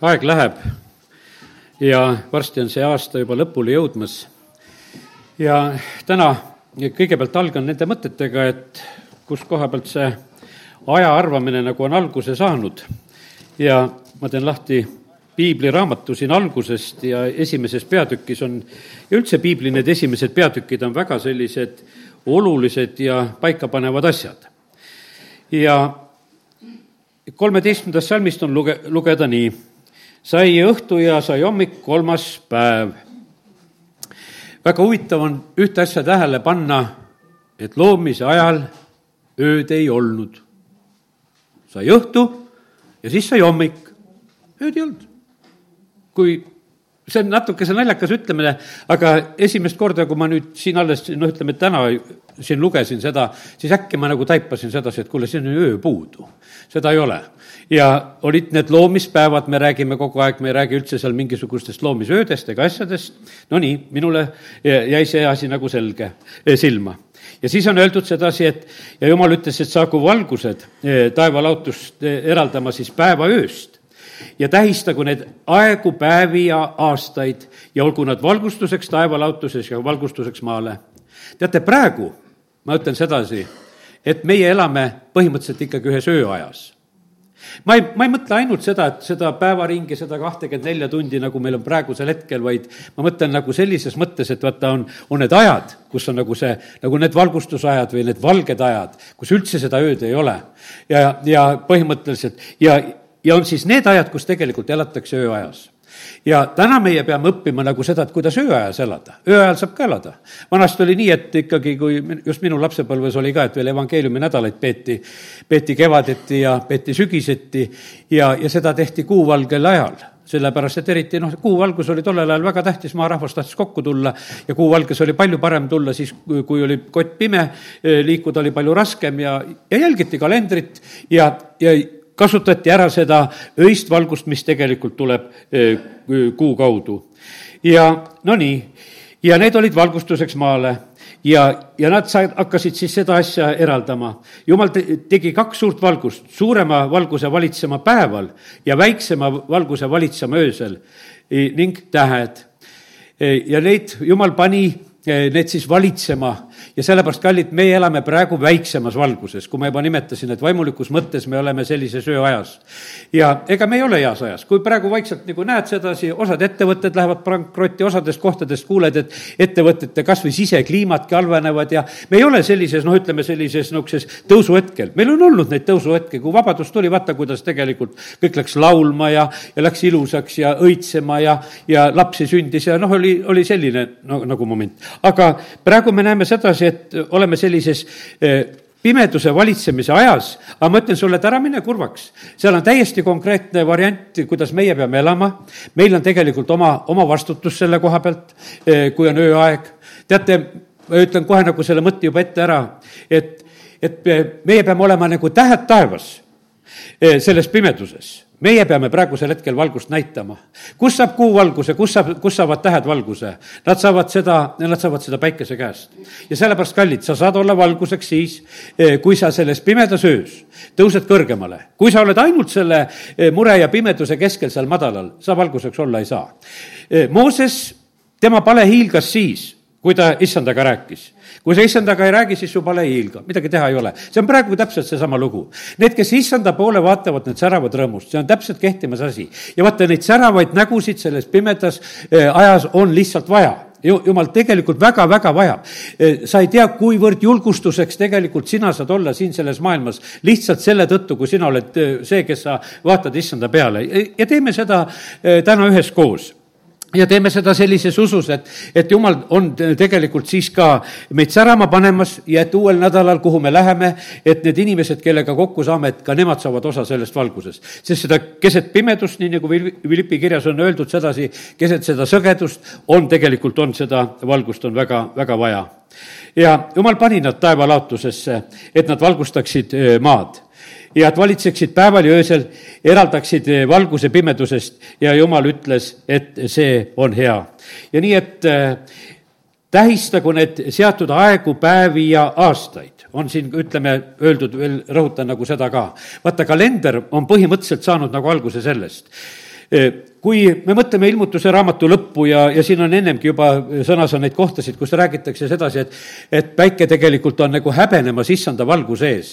aeg läheb ja varsti on see aasta juba lõpule jõudmas. ja täna kõigepealt algan nende mõtetega, et kus koha pealt see aja arvamine nagu on alguse saanud. ja ma teen lahti piibliraamatu siin algusest ja esimeses peatükis on, ja üldse piibli need esimesed peatükid on väga sellised olulised ja paikapanevad asjad. ja kolmeteistkümnendast salmist on luge-, lugeda nii sai õhtu ja sai hommik, kolmas päev. väga huvitav on ühte asja tähele panna, et loomise ajal ööd ei olnud. sai õhtu ja siis sai hommik, ööd ei olnud. kui see on natukese naljakas ütlemine, aga esimest korda, kui ma nüüd siin alles, noh, ütleme täna siin lugesin seda, siis äkki ma nagu taipasin sedasi, et kuule, siin on öö puudu. seda ei ole. ja olid need loomispäevad, me räägime kogu aeg, me ei räägi üldse seal mingisugustest loomisöödest ega asjadest, no nii, minule jäi see asi nagu selge eh, silma ja siis on öeldud sedasi, et ja jumal ütles, et saagu valgused eh, taevalautust eh, eraldama siis päeva ööst ja tähistagu need aegu, päevi ja aastaid ja olgu nad valgustuseks taevalautuses ja valgustuseks maale. teate, praegu ma ütlen sedasi, et meie elame põhimõtteliselt ikkagi ühes ööajas ma ei, ma ei mõtle ainult seda, et seda päevaringi, seda kahtekümmet nelja tundi, nagu meil on praegusel hetkel, vaid ma mõtlen nagu sellises mõttes, et vaata, on, on need ajad, kus on nagu see, nagu need valgustusajad või need valged ajad, kus üldse seda ööd ei ole. ja, ja põhimõtteliselt ja ja on siis need ajad, kus tegelikult elatakse ööajas ja täna meie peame õppima nagu seda, et kuidas ööajas elada. ööajal saab ka elada. vanasti oli nii, et ikkagi, kui just minu lapsepõlves oli ka, et veel evangeeliumi nädalaid peeti, peeti kevadeti ja peeti sügiseti ja, ja seda tehti kuuvalgel ajal sellepärast, et eriti noh, kuuvalgus oli tollel ajal väga tähtis, maarahvas tahtis kokku tulla ja kuuvalges oli palju parem tulla siis, kui oli kott pime, liikuda oli palju raskem ja, ja jälgiti kalendrit ja, ja kasutati ära seda öist valgust, mis tegelikult tuleb kuu kaudu. ja no nii, ja need olid valgustuseks maale ja, ja nad said, hakkasid siis seda asja eraldama. jumal te, tegi kaks suurt valgust, suurema valguse valitsema päeval ja väiksema valguse valitsema öösel ning tähed. E, ja neid jumal pani e, need siis valitsema ja sellepärast, kallid, meie elame praegu väiksemas valguses, kui ma juba nimetasin, et vaimulikus mõttes me oleme sellises ööajas. ja ega me ei ole heas ajas, kui praegu vaikselt nagu näed sedasi, osad ettevõtted lähevad pankrotti, osadest kohtadest kuuled, et ettevõtete kas või sisekliimadki halvenevad ja me ei ole sellises, noh, ütleme sellises niisuguses tõusuhetkel. meil on olnud neid tõusuhetki, kui vabadus tuli, vaata, kuidas tegelikult kõik läks laulma ja, ja läks ilusaks ja õitsema ja, ja lapsi sündis ja noh, oli, oli selline no, nagu moment. aga praegu me näeme sedasi, et oleme sellises pimeduse valitsemise ajas, aga ma ütlen sulle, et ära mine kurvaks. seal on täiesti konkreetne variant, kuidas meie peame elama. meil on tegelikult oma, oma vastutus selle koha pealt, kui on ööaeg. teate, ma ütlen kohe nagu selle mõtte juba ette ära, et, et meie peame olema nagu tähed taevas selles pimeduses meie peame praegusel hetkel valgust näitama. kus saab kuu valguse, kus saab, kus saavad tähed valguse? Nad saavad seda, nad saavad seda päikese käest. ja sellepärast, kallid, sa saad olla valguseks siis, eh, kui sa selles pimedas öös tõused kõrgemale. kui sa oled ainult selle eh, mure ja pimeduse keskel seal madalal, sa valguseks olla ei saa. Eh, Mooses, tema pale hiilgas siis, kui ta issandaga rääkis kui sa issandaga ei räägi, siis su pale ei hiilga, midagi teha ei ole. see on praegu täpselt seesama lugu. Need, kes issanda poole vaatavad, need säravad rõõmust, see on täpselt kehtimas asi. ja vaata, neid säravaid nägusid selles pimedas eh, ajas on lihtsalt vaja jumal tegelikult väga-väga vajab. Eh, sa ei tea, kuivõrd julgustuseks tegelikult sina saad olla siin selles maailmas lihtsalt selle tõttu, kui sina oled eh, see, kes sa vaatad issanda peale ja teeme seda täna üheskoos ja teeme seda sellises usus, et, et jumal on tegelikult siis ka meid särama panemas ja et uuel nädalal, kuhu me läheme, et need inimesed, kellega kokku saame, et ka nemad saavad osa sellest valgusest. sest seda keset pimedust, nii nagu Philippi kirjas on öeldud sedasi, keset seda sõgedust on tegelikult, on seda valgust on väga, väga vaja. ja jumal pani nad taevalaotusesse, et nad valgustaksid eh, maad ja et valitseksid päeval ja öösel, eraldaksid eh, valguse pimedusest ja jumal ütles, et see on hea. ja nii, et eh, tähistagu need seatud aegu, päevi ja aastaid, on siin, ütleme, öeldud veel, rõhutan nagu seda ka. vaata, kalender on põhimõtteliselt saanud nagu alguse sellest kui me mõtleme ilmutuse raamatu lõppu ja, ja siin on ennemgi juba sõnas on neid kohtasid, kus räägitakse sedasi, et, et päike tegelikult on nagu häbenemas issanda valguse ees.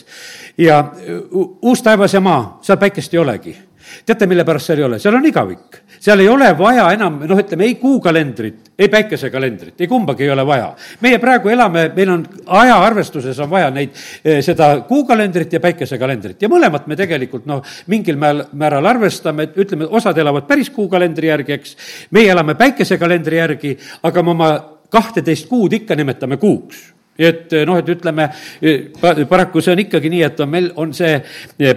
ja uus taevas ja maa, seal päikest ei olegi teate, mille pärast seal ei ole, seal on igavik. seal ei ole vaja enam, noh, ütleme ei kuukalendrit, ei päikesekalendrit, ei kumbagi ei ole vaja. meie praegu elame, meil on ajaarvestuses on vaja neid, eh, seda kuukalendrit ja päikesekalendrit ja mõlemat me tegelikult noh, mingil määral, määral arvestame, et ütleme, osad elavad päris kuukalendri järgi, eks, meie elame päikesekalendri järgi, aga me oma kahteteist kuud ikka nimetame kuuks et noh, et ütleme, paraku see on ikkagi nii, et on meil, on see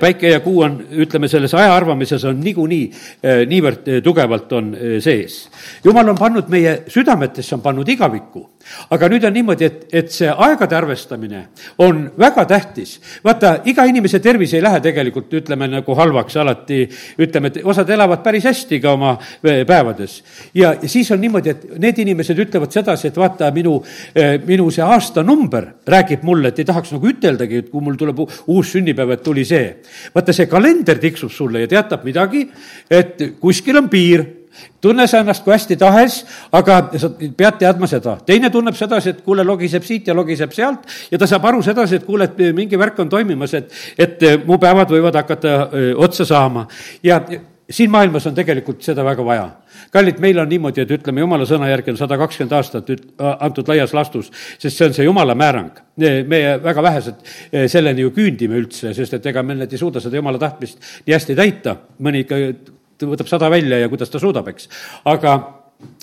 päike ja kuu on, ütleme, selles aja arvamises on niikuinii eh, niivõrd tugevalt on eh, sees. jumal on pannud meie südametesse, on pannud igavikku aga nüüd on niimoodi, et, et see aegade arvestamine on väga tähtis. vaata, iga inimese tervis ei lähe tegelikult, ütleme, nagu halvaks alati, ütleme, et osad elavad päris hästi ka oma päevades. ja, siis on niimoodi, et need inimesed ütlevad sedasi, et vaata, minu, eh, minu see aastanumber räägib mulle, et ei tahaks nagu üteldagi, et kui mul tuleb uus sünnipäev, et tuli see. vaata, see kalender tiksub sulle ja teatab midagi, et kuskil on piir tunne sa ennast kui hästi tahes, aga sa pead teadma seda. teine tunneb sedasi, et kuule, logiseb siit ja logiseb sealt ja ta saab aru sedasi, et kuule, et mingi värk on toimimas, et, et mu päevad võivad hakata öö, otsa saama. ja siin maailmas on tegelikult seda väga vaja. kallid, meil on niimoodi, et ütleme, jumala sõna järgi on sada kakskümmend aastat üt-, antud laias laastus, sest see on see jumala määrang. meie väga vähesed selleni ju küündime üldse, sest et ega me nüüd ei suuda seda jumala tahtmist nii hästi täita, mõni ikka võtab sada välja ja kuidas ta suudab, eks. aga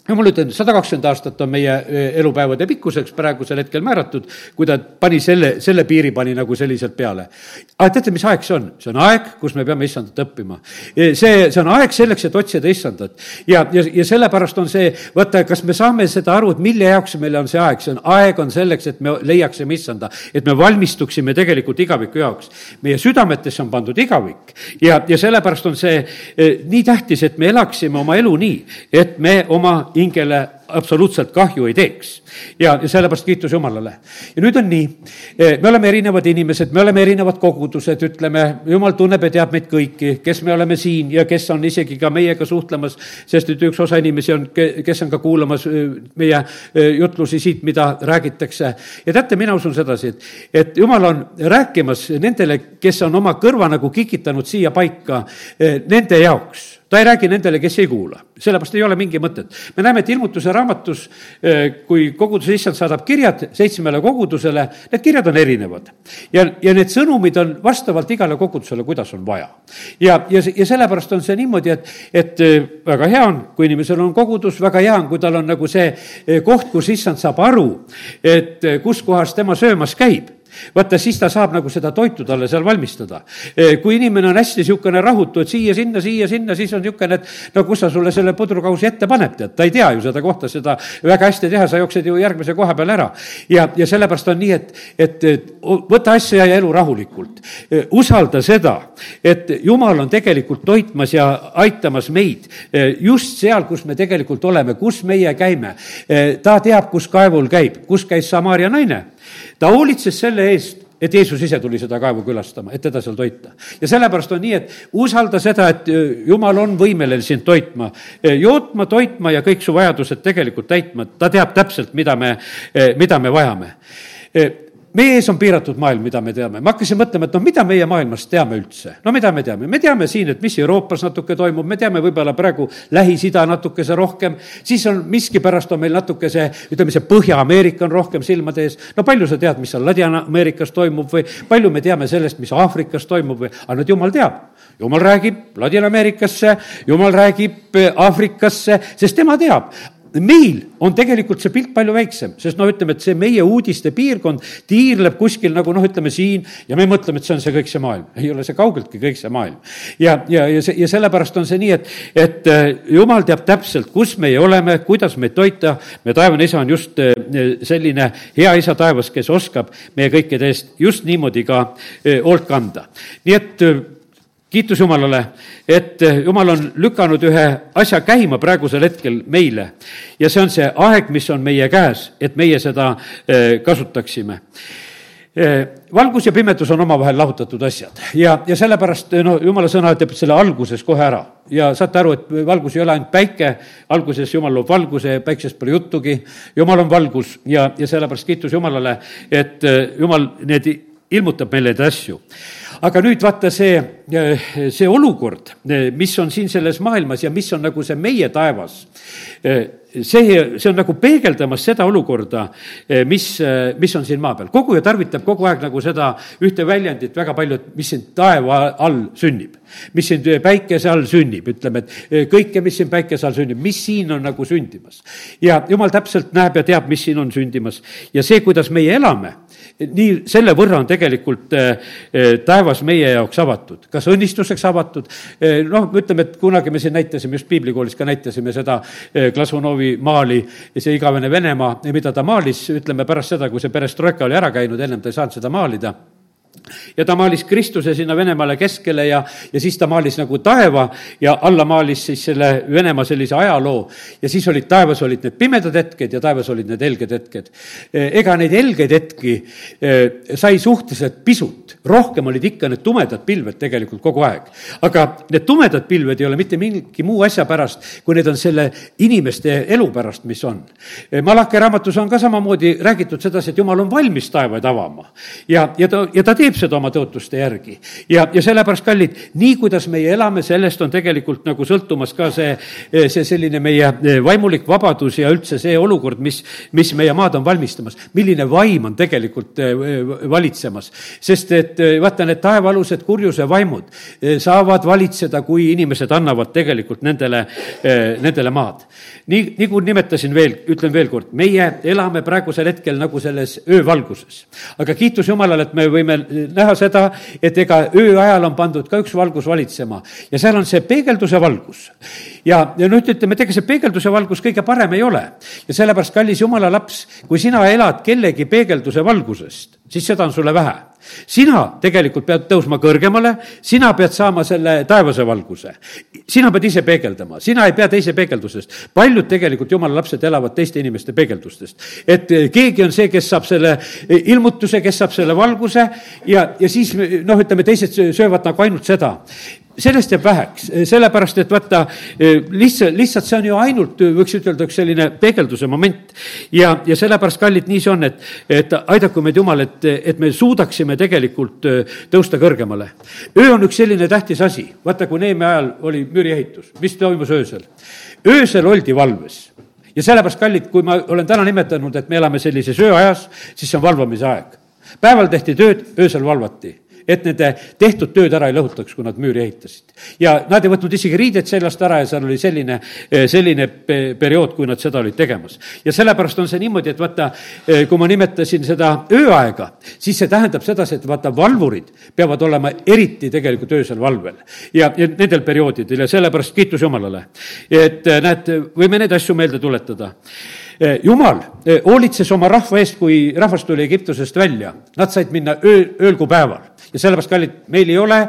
jumal ütleb, sada kakskümmend aastat on meie e, elupäevade pikkuseks praegusel hetkel määratud, kui ta pani selle, selle piiri pani nagu selliselt peale. aga teate, mis aeg see on? see on aeg, kus me peame issandat õppima. E, see, see on aeg selleks, et otsida issandat. ja, ja, ja sellepärast on see, vaata, kas me saame seda aru, et mille jaoks meil on see aeg, see on, aeg on selleks, et me leiaksime issanda, et me valmistuksime tegelikult igaviku jaoks. meie südametesse on pandud igavik ja, ja sellepärast on see eh, nii tähtis, et me elaksime oma elu nii, et me oma hingele absoluutselt kahju ei teeks. ja, ja sellepärast kiitus Jumalale. ja nüüd on nii, eh, me oleme erinevad inimesed, me oleme erinevad kogudused, ütleme, Jumal tunneb ja teab meid kõiki, kes me oleme siin ja kes on isegi ka meiega suhtlemas, sest et üks osa inimesi on, kes on ka kuulamas eh, meie eh, jutlusi siit, mida räägitakse. ja teate, mina usun sedasi, et, et Jumal on rääkimas nendele, kes on oma kõrva nagu kikitanud siia paika, nende jaoks ta ei räägi nendele, kes ei kuula, sellepärast ei ole mingi mõtet. me näeme, et ilmutuse raamatus, eh, kui koguduse issand saadab kirjad seitsmele kogudusele, need kirjad on erinevad. ja, ja need sõnumid on vastavalt igale kogudusele, kuidas on vaja. ja, ja, ja sellepärast on see niimoodi, et, et eh, väga hea on, kui inimesel on kogudus, väga hea on, kui tal on nagu see eh, koht, kus issand saab aru, et kus kohas tema söömas käib vaata, siis ta saab nagu seda toitu talle seal valmistada. Eh, kui inimene on hästi niisugune rahutu, et siia-sinna, siia-sinna, siis on niisugune, et no kus ta sulle selle pudrukausi ette paneb, tead, ta ei tea ju seda kohta, seda väga hästi teha, sa jooksed ju järgmise koha peale ära. ja, ja sellepärast on nii, et, et, et võta asja ja elu rahulikult. Eh, usalda seda, et Jumal on tegelikult toitmas ja aitamas meid eh, just seal, kus me tegelikult oleme, kus meie käime. ta teab, kus kaevul käib, kus käis Samaria naine ta hoolitses selle eest, et Jeesus ise tuli seda kaevu külastama, et teda seal toita. ja sellepärast on nii, et usalda seda, et äh, Jumal on võimeline sind toitma, äh, jootma, toitma ja kõik su vajadused tegelikult täitma, ta teab täpselt, mida me, äh, mida me vajame meie ees on piiratud maailm, mida me teame. ma hakkasin mõtlema, et noh, mida meie maailmast teame üldse. no mida me teame? me teame siin, et mis Euroopas natuke toimub, me teame võib-olla praegu Lähis-Ida natukese rohkem, siis on miskipärast on meil natuke see, ütleme, see Põhja-Ameerika on rohkem silmade ees. no palju sa tead, mis seal Ladina-Ameerikas toimub või palju me teame sellest, mis Aafrikas toimub või, aga nüüd jumal teab. jumal räägib Ladina-Ameerikasse, jumal räägib Aafrikasse, sest tema teab meil on tegelikult see pilt palju väiksem, sest no ütleme, et see meie uudiste piirkond tiirleb kuskil nagu noh, ütleme siin ja me mõtleme, et see on see kõik see maailm. ei ole see kaugeltki kõik see maailm. ja, ja, ja see, ja sellepärast on see nii, et, et äh, jumal teab täpselt, kus meie oleme, kuidas meid toita. me taevane isa on just äh, selline hea isa taevas, kes oskab meie kõikide eest just niimoodi ka äh, hoolt kanda. nii et kiitus Jumalale, et Jumal on lükanud ühe asja käima praegusel hetkel meile. Ja see on see aeg, mis on meie käes, et meie seda eh, kasutaksime. Eh, valgus ja pimedus on omavahel lahutatud asjad. Ja, ja sellepärast no jumala sõna ütleb selle alguses kohe ära. ja saate aru, et valgus ei ole ainult päike, alguses Jumal loob valguse, päiksest pole juttugi, Jumal on valgus ja, ja sellepärast kiitus Jumalale, et Jumal need ilmutab meile neid asju aga nüüd vaata see, see olukord, mis on siin selles maailmas ja mis on nagu see meie taevas, see, see on nagu peegeldamas seda olukorda, mis, mis on siin maa peal. koguja tarvitab kogu aeg nagu seda ühte väljendit väga palju, et mis siin taeva all sünnib. mis siin päikese all sünnib, ütleme, et kõike, mis siin päikese all sünnib, mis siin on nagu sündimas. ja jumal täpselt näeb ja teab, mis siin on sündimas. ja see, kuidas meie elame nii selle võrra on tegelikult eh, eh, taevas meie jaoks avatud, kas õnnistuseks avatud, eh, noh, ütleme, et kunagi me siin näitasime, just piiblikoolis ka näitasime seda Glasunovi maali, see igavene Venemaa, mida ta maalis, ütleme pärast seda, kui see perestroika oli ära käinud, ennem ta ei saanud seda maalida ja ta maalis Kristuse sinna Venemaale keskele ja, ja siis ta maalis nagu taeva ja alla maalis siis selle Venemaa sellise ajaloo. ja siis olid, taevas olid need pimedad hetked ja taevas olid need helged hetked. ega neid helgeid hetki eh, sai suhteliselt pisut, rohkem olid ikka need tumedad pilved tegelikult kogu aeg. aga need tumedad pilved ei ole mitte mingi muu asja pärast, kui need on selle inimeste elu pärast, mis on. Malaki raamatus on ka samamoodi räägitud sedasi, et jumal on valmis taevaid avama ja, ja ta, ja ta teeb teeb seda oma tõotuste järgi. ja, ja sellepärast, kallid, nii kuidas meie elame, sellest on tegelikult nagu sõltumas ka see, see selline meie vaimulik vabadus ja üldse see olukord, mis, mis meie maad on valmistamas. milline vaim on tegelikult eh, valitsemas. sest et eh, vaata, need taevaalused kurjuse vaimud eh, saavad valitseda, kui inimesed annavad tegelikult nendele, nendele maad. nii, nagu nimetasin veel, ütlen veel kord, meie elame praegusel hetkel nagu selles öövalguses. aga kiitus Jumalale, et me võime näha seda, et ega öö ajal on pandud ka üks valgus valitsema ja seal on see peegelduse valgus. ja, ja nüüd ütleme, et ega see peegelduse valgus kõige parem ei ole. ja sellepärast, kallis jumala laps, kui sina elad kellegi peegelduse valgusest, siis seda on sulle vähe sina tegelikult pead tõusma kõrgemale, sina pead saama selle taevase valguse. sina pead ise peegeldama, sina ei pea teise peegeldusest. paljud tegelikult jumala lapsed elavad teiste inimeste peegeldustest. et eh, keegi on see, kes saab selle eh, ilmutuse, kes saab selle valguse ja, ja siis noh, ütleme, teised söövad nagu ainult seda sellest jääb väheks, sellepärast et vaata, lihtsalt, lihtsalt see on ju ainult, võiks ütelda, üks selline peegelduse moment. ja, ja sellepärast, kallid, nii see on, et, et aidaku meid Jumal, et, et me suudaksime tegelikult tõusta kõrgemale. öö on üks selline tähtis asi, vaata, kui Neeme ajal oli müüriehitus, mis toimus öösel? öösel oldi valves ja sellepärast, kallid, kui ma olen täna nimetanud, et me elame sellises ööajas, siis see on valvamise aeg. päeval tehti tööd, öösel valvati et nende tehtud tööd ära ei lõhutaks, kui nad müüri ehitasid. ja nad ei võtnud isegi riided seljast ära ja seal oli selline, eh, selline periood, kui nad seda olid tegemas. ja sellepärast on see niimoodi, et vaata, eh, kui ma nimetasin seda ööaega, siis see tähendab sedasi, et vaata, valvurid peavad olema eriti tegelikult öösel valvel. ja, ja nendel perioodidel ja sellepärast kiitus Jumalale. et eh, näed, võime neid asju meelde tuletada jumal hoolitses oma rahva eest, kui rahvas tuli Egiptusest välja. Nad said minna öö, ööl kui päeval ja sellepärast, kallid, meil ei ole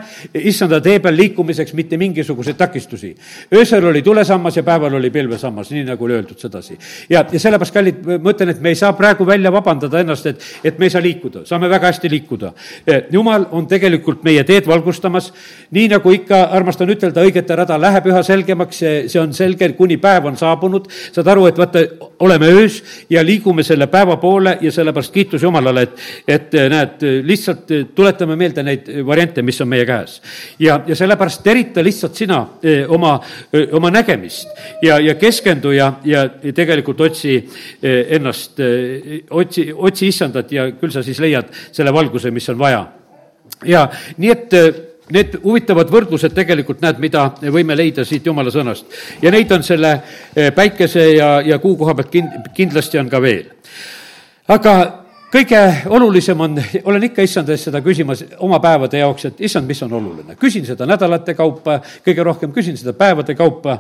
issanda tee peal liikumiseks mitte mingisuguseid takistusi. öösel oli tulesammas ja päeval oli pilvesammas, nii nagu oli öeldud sedasi. ja, ja sellepärast, kallid, ma ütlen, et me ei saa praegu välja vabandada ennast, et, et me ei saa liikuda, saame väga hästi liikuda. jumal on tegelikult meie teed valgustamas, nii nagu ikka armastan ütelda, õigete rada läheb üha selgemaks, see, see on selge, kuni päev on saabunud, saad aru, et vaata, oleme öös ja liigume selle päeva poole ja sellepärast kiitus Jumalale, et, et näed, lihtsalt tuletame meelde, meelde neid variante, mis on meie käes. ja, ja sellepärast terita lihtsalt sina eh, oma, eh, oma nägemist ja, ja keskendu ja, ja tegelikult otsi eh, ennast, otsi, otsi issandat ja küll sa siis leiad selle valguse, mis on vaja. ja nii, et need huvitavad võrdlused tegelikult, näed, mida võime leida siit jumala sõnast. ja neid on selle päikese ja, ja kuu koha pealt kind-, kindlasti on ka veel. aga kõige olulisem on, olen ikka issand eest seda küsimas oma päevade jaoks, et issand, mis on oluline. küsin seda nädalate kaupa, kõige rohkem küsin seda päevade kaupa,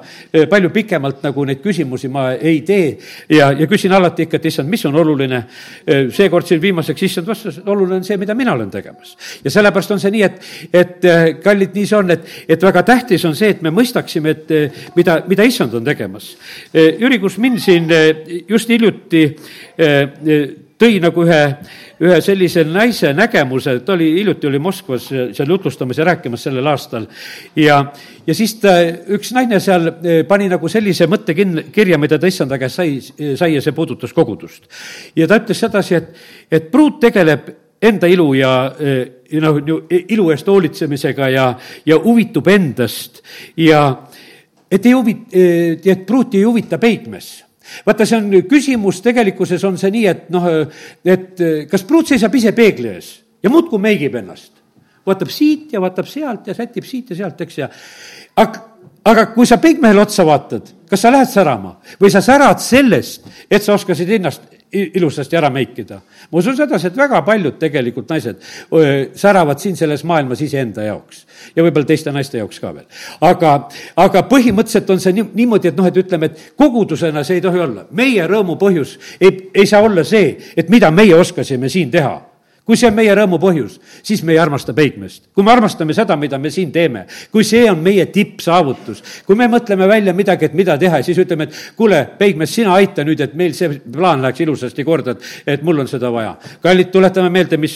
palju pikemalt nagu neid küsimusi ma ei tee ja, ja küsin alati ikka, et issand, mis on oluline. seekord siin viimaseks issand vastas, et oluline on see, mida mina olen tegemas. ja sellepärast on see nii, et, et kallid, nii see on, et, et väga tähtis on see, et me mõistaksime, et mida, mida issand on tegemas. Jüri Kusmin siin just hiljuti tõi nagu ühe, ühe sellise naise nägemuse, ta oli, hiljuti oli Moskvas seal jutlustamas ja rääkimas sellel aastal. ja, ja siis ta, üks naine seal pani nagu sellise mõtte kin-, kirja, mida ta issanda käest sai, sai ja see puudutas kogudust. ja ta ütles sedasi, et, et pruut tegeleb enda ilu ja, ja noh, ilu eest hoolitsemisega ja, ja huvitub endast ja et ei huvi-, et pruuti ei huvita peigmees vaata, see on küsimus, tegelikkuses on see nii, et noh, et kas pruut seisab ise peegli ees ja muudkui meigib ennast. vaatab siit ja vaatab sealt ja sätib siit ja sealt, eks, ja aga, aga kui sa peigmehele otsa vaatad, kas sa lähed särama või sa särad sellest, et sa oskasid ennast ilusasti ära meikida. ma usun sedasi, et väga paljud tegelikult naised säravad siin selles maailmas iseenda jaoks ja võib-olla teiste naiste jaoks ka veel. aga, aga põhimõtteliselt on see nii, niimoodi, et noh, et ütleme, et kogudusena see ei tohi olla. meie rõõmu põhjus ei, ei saa olla see, et mida meie oskasime siin teha kui see on meie rõõmu põhjus, siis me ei armasta peigmeest. kui me armastame seda, mida me siin teeme, kui see on meie tippsaavutus, kui me mõtleme välja midagi, et mida teha ja siis ütleme, et kuule, peigmees, sina aita nüüd, et meil see plaan läheks ilusasti korda, et, et mul on seda vaja. kallid, tuletame meelde, mis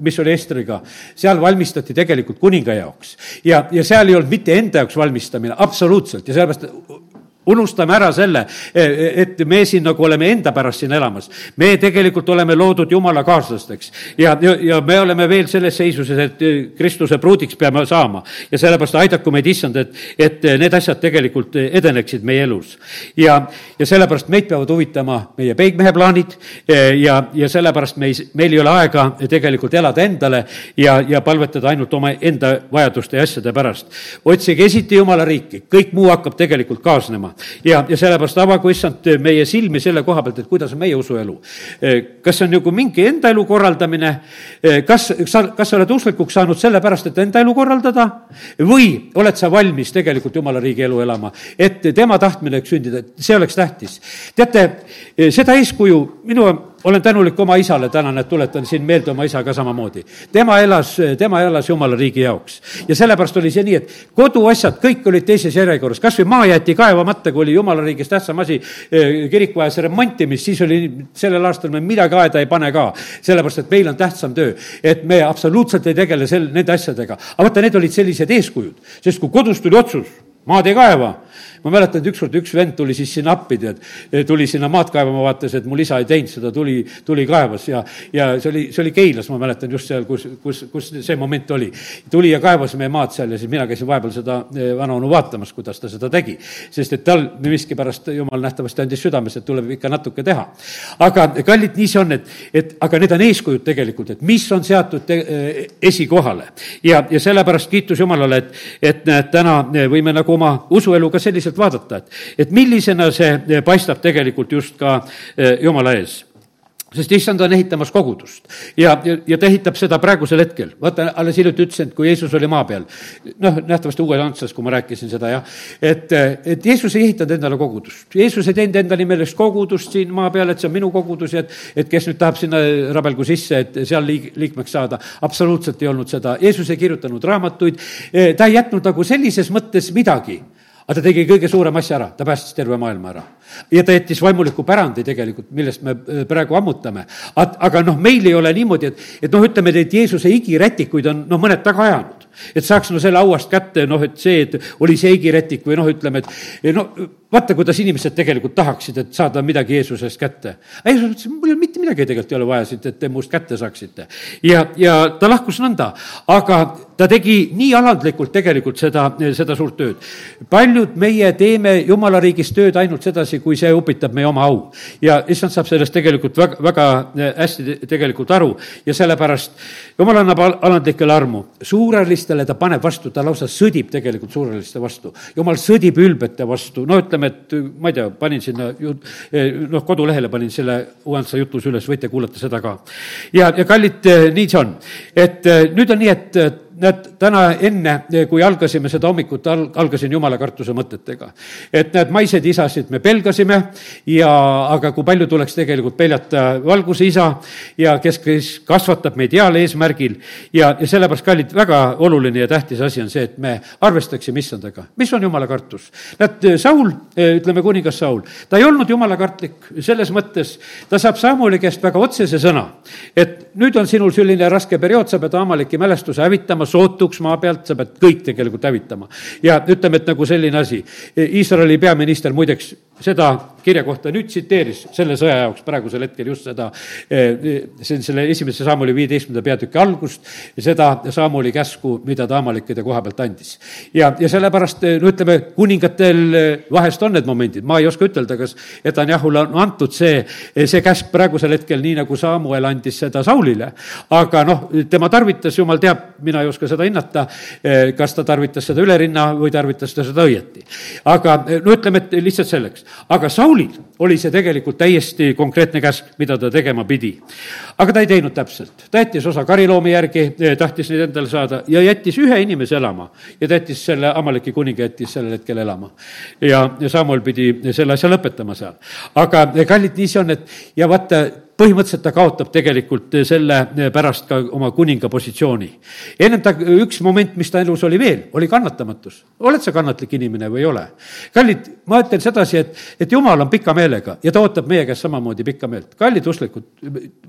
mis oli Estriga. seal valmistati tegelikult kuninga jaoks ja, ja seal ei olnud mitte enda jaoks valmistamine, absoluutselt, ja sellepärast unustame ära selle, et me siin nagu oleme enda pärast siin elamas. me tegelikult oleme loodud jumala kaaslasteks ja, ja, ja me oleme veel selles seisuses, et Kristuse pruudiks peame saama. ja sellepärast aidaku meid, issand, et, et need asjad tegelikult edeneksid meie elus. ja, ja sellepärast meid peavad huvitama meie peigmehe plaanid ja, ja sellepärast me ei, meil ei ole aega tegelikult elada endale ja, ja palvetada ainult oma enda vajaduste ja asjade pärast. otsige esiti jumala riiki, kõik muu hakkab tegelikult kaasnema ja, ja sellepärast avagu issand meie silmi selle koha pealt, et kuidas on meie usuelu. kas see on nagu mingi enda elu korraldamine, kas sa, kas sa oled usklikuks saanud sellepärast, et enda elu korraldada või oled sa valmis tegelikult jumala riigi elu elama, et tema tahtmine sündida, et see oleks tähtis. teate, seda eeskuju minu olen tänulik oma isale tänan, et tuletan siin meelde oma isa ka samamoodi. tema elas, tema elas jumala riigi jaoks. ja sellepärast oli see nii, et koduasjad kõik olid teises järjekorras, kas või maa jäeti kaevamata, kui oli jumala riigis tähtsam asi, eh, kirik vajas remontimist, siis oli sellel aastal me midagi aeda ei pane ka. sellepärast, et meil on tähtsam töö, et me absoluutselt ei tegele sel-, nende asjadega. aga vaata, need olid sellised eeskujud, sest kui kodus tuli otsus, maad ei kaeva ma mäletan, et ükskord üks vend tuli siis sinna appi, tead, tuli sinna maad kaevama, vaatas, et mul isa ei teinud seda, tuli, tuli kaevas ja, ja see oli, see oli Keilas, ma mäletan just seal, kus, kus, kus see moment oli. tuli ja kaevas meie maad seal ja siis mina käisin vahepeal seda eh, vanaonu vaatamas, kuidas ta seda tegi. sest et tal miskipärast jumal nähtavasti andis südames, et tuleb ikka natuke teha. aga kallid, nii see on, et, et aga need on eeskujud tegelikult, et mis on seatud te, eh, esikohale. ja, ja sellepärast kiitus Jumalale, et, et näed, täna võime nagu oma usueluga selliselt vaadata, et, et millisena see paistab tegelikult just ka eh, Jumala ees sest issand on ehitamas kogudust ja, ja, ja ta ehitab seda praegusel hetkel. vaata, alles hiljuti ütlesin, et kui Jeesus oli maa peal, noh, nähtavasti uues Antsas, kui ma rääkisin seda, jah, et, et Jeesus ei ehitanud endale kogudust. Jeesus ei teinud enda nimelist kogudust siin maa peal, et see on minu kogudus ja et, et kes nüüd tahab sinna rabelgu sisse, et seal liig-, liikmeks saada. absoluutselt ei olnud seda, Jeesus ei kirjutanud raamatuid, ta ei jätnud nagu sellises mõttes midagi aga ta tegi kõige suurema asja ära, ta päästis terve maailma ära. ja ta jättis vaimuliku pärandi tegelikult, millest me äh, praegu ammutame. aga noh, meil ei ole niimoodi, et, et noh, ütleme, et Jeesuse igirätikuid on noh, mõned taga ajanud et saaks no selle auast kätte, noh, et see, et oli see igirätik või noh, ütleme, et no vaata, kuidas inimesed tegelikult tahaksid, et saada midagi Jeesusest kätte. Jeesus ütles, mul ei ole mitte midagi tegelikult ei ole vaja siit, et te must kätte saaksite. ja, ja ta lahkus nõnda, aga ta tegi nii alandlikult tegelikult seda, seda suurt tööd. paljud meie teeme jumala riigis tööd ainult sedasi, kui see upitab meie oma au. ja issand saab sellest tegelikult väga, väga hästi tegelikult aru ja sellepärast jumal annab alandlikele armu. Suurelistele ta paneb vastu, ta lausa sõdib tegelikult suureliste vastu. jumal sõdib ülbete vastu, no ütleme, et ma ei tea, panin sinna ju noh, kodulehele panin selle Ugansa jutluse üles, võite kuulata seda ka. ja, ja kallid, nii see on. et nüüd on nii, et näed, täna enne, kui algasime seda hommikut, al-, algasin jumala kartuse mõtetega. et näed, maiseid isasid me pelgasime ja, aga kui palju tuleks tegelikult peljata valguse isa ja kes, kes kasvatab meid heal eesmärgil ja, ja sellepärast, kallid, väga oluline ja tähtis asi on see, et me arvestaksime issandaga. mis on jumala kartus? näed, Saul, ütleme kuningas Saul, ta ei olnud jumala kartlik selles mõttes, ta saab Samuli käest väga otsese sõna, et nüüd on sinul selline raske periood, sa pead Amaliki mälestuse hävitama sootuks maa pealt, sa pead kõik tegelikult hävitama. ja ütleme, et nagu selline asi. Iisraeli peaminister muideks seda kirja kohta nüüd tsiteeris selle sõja jaoks praegusel hetkel just seda, see on selle esimese Saamuli viieteistkümnenda peatüki algust, seda Saamuli käsku, mida ta Amalikide koha pealt andis. ja, ja sellepärast, no ütleme, kuningatel vahest on need momendid, ma ei oska ütelda, kas Etanyahule on antud see, see käsk praegusel hetkel, nii nagu Samuel andis seda Saulile. aga noh, tema tarvitas, jumal teab, mina ei oska seda hinnata, kas ta tarvitas seda üle rinna või tarvitas ta seda õieti. aga no ütleme, et lihtsalt selleks aga Saulil oli see tegelikult täiesti konkreetne käsk, mida ta tegema pidi. aga ta ei teinud täpselt, ta jättis osa kariloomi järgi, eh, tahtis neid endale saada ja jättis ühe inimese elama ja ta jättis selle Amaleki kuninga jättis sellel hetkel elama. ja, ja Samuel pidi selle asja lõpetama seal. aga eh, kallid, nii see on, et ja vaata, põhimõtteliselt ta kaotab tegelikult selle pärast ka oma kuninga positsiooni. ennem ta, üks moment, mis ta elus oli veel, oli kannatamatus. oled sa kannatlik inimene või ei ole? kallid, ma ütlen sedasi, et, et jumal on pika meelega ja ta ootab meie käest samamoodi pikka meelt. kallid usklikud,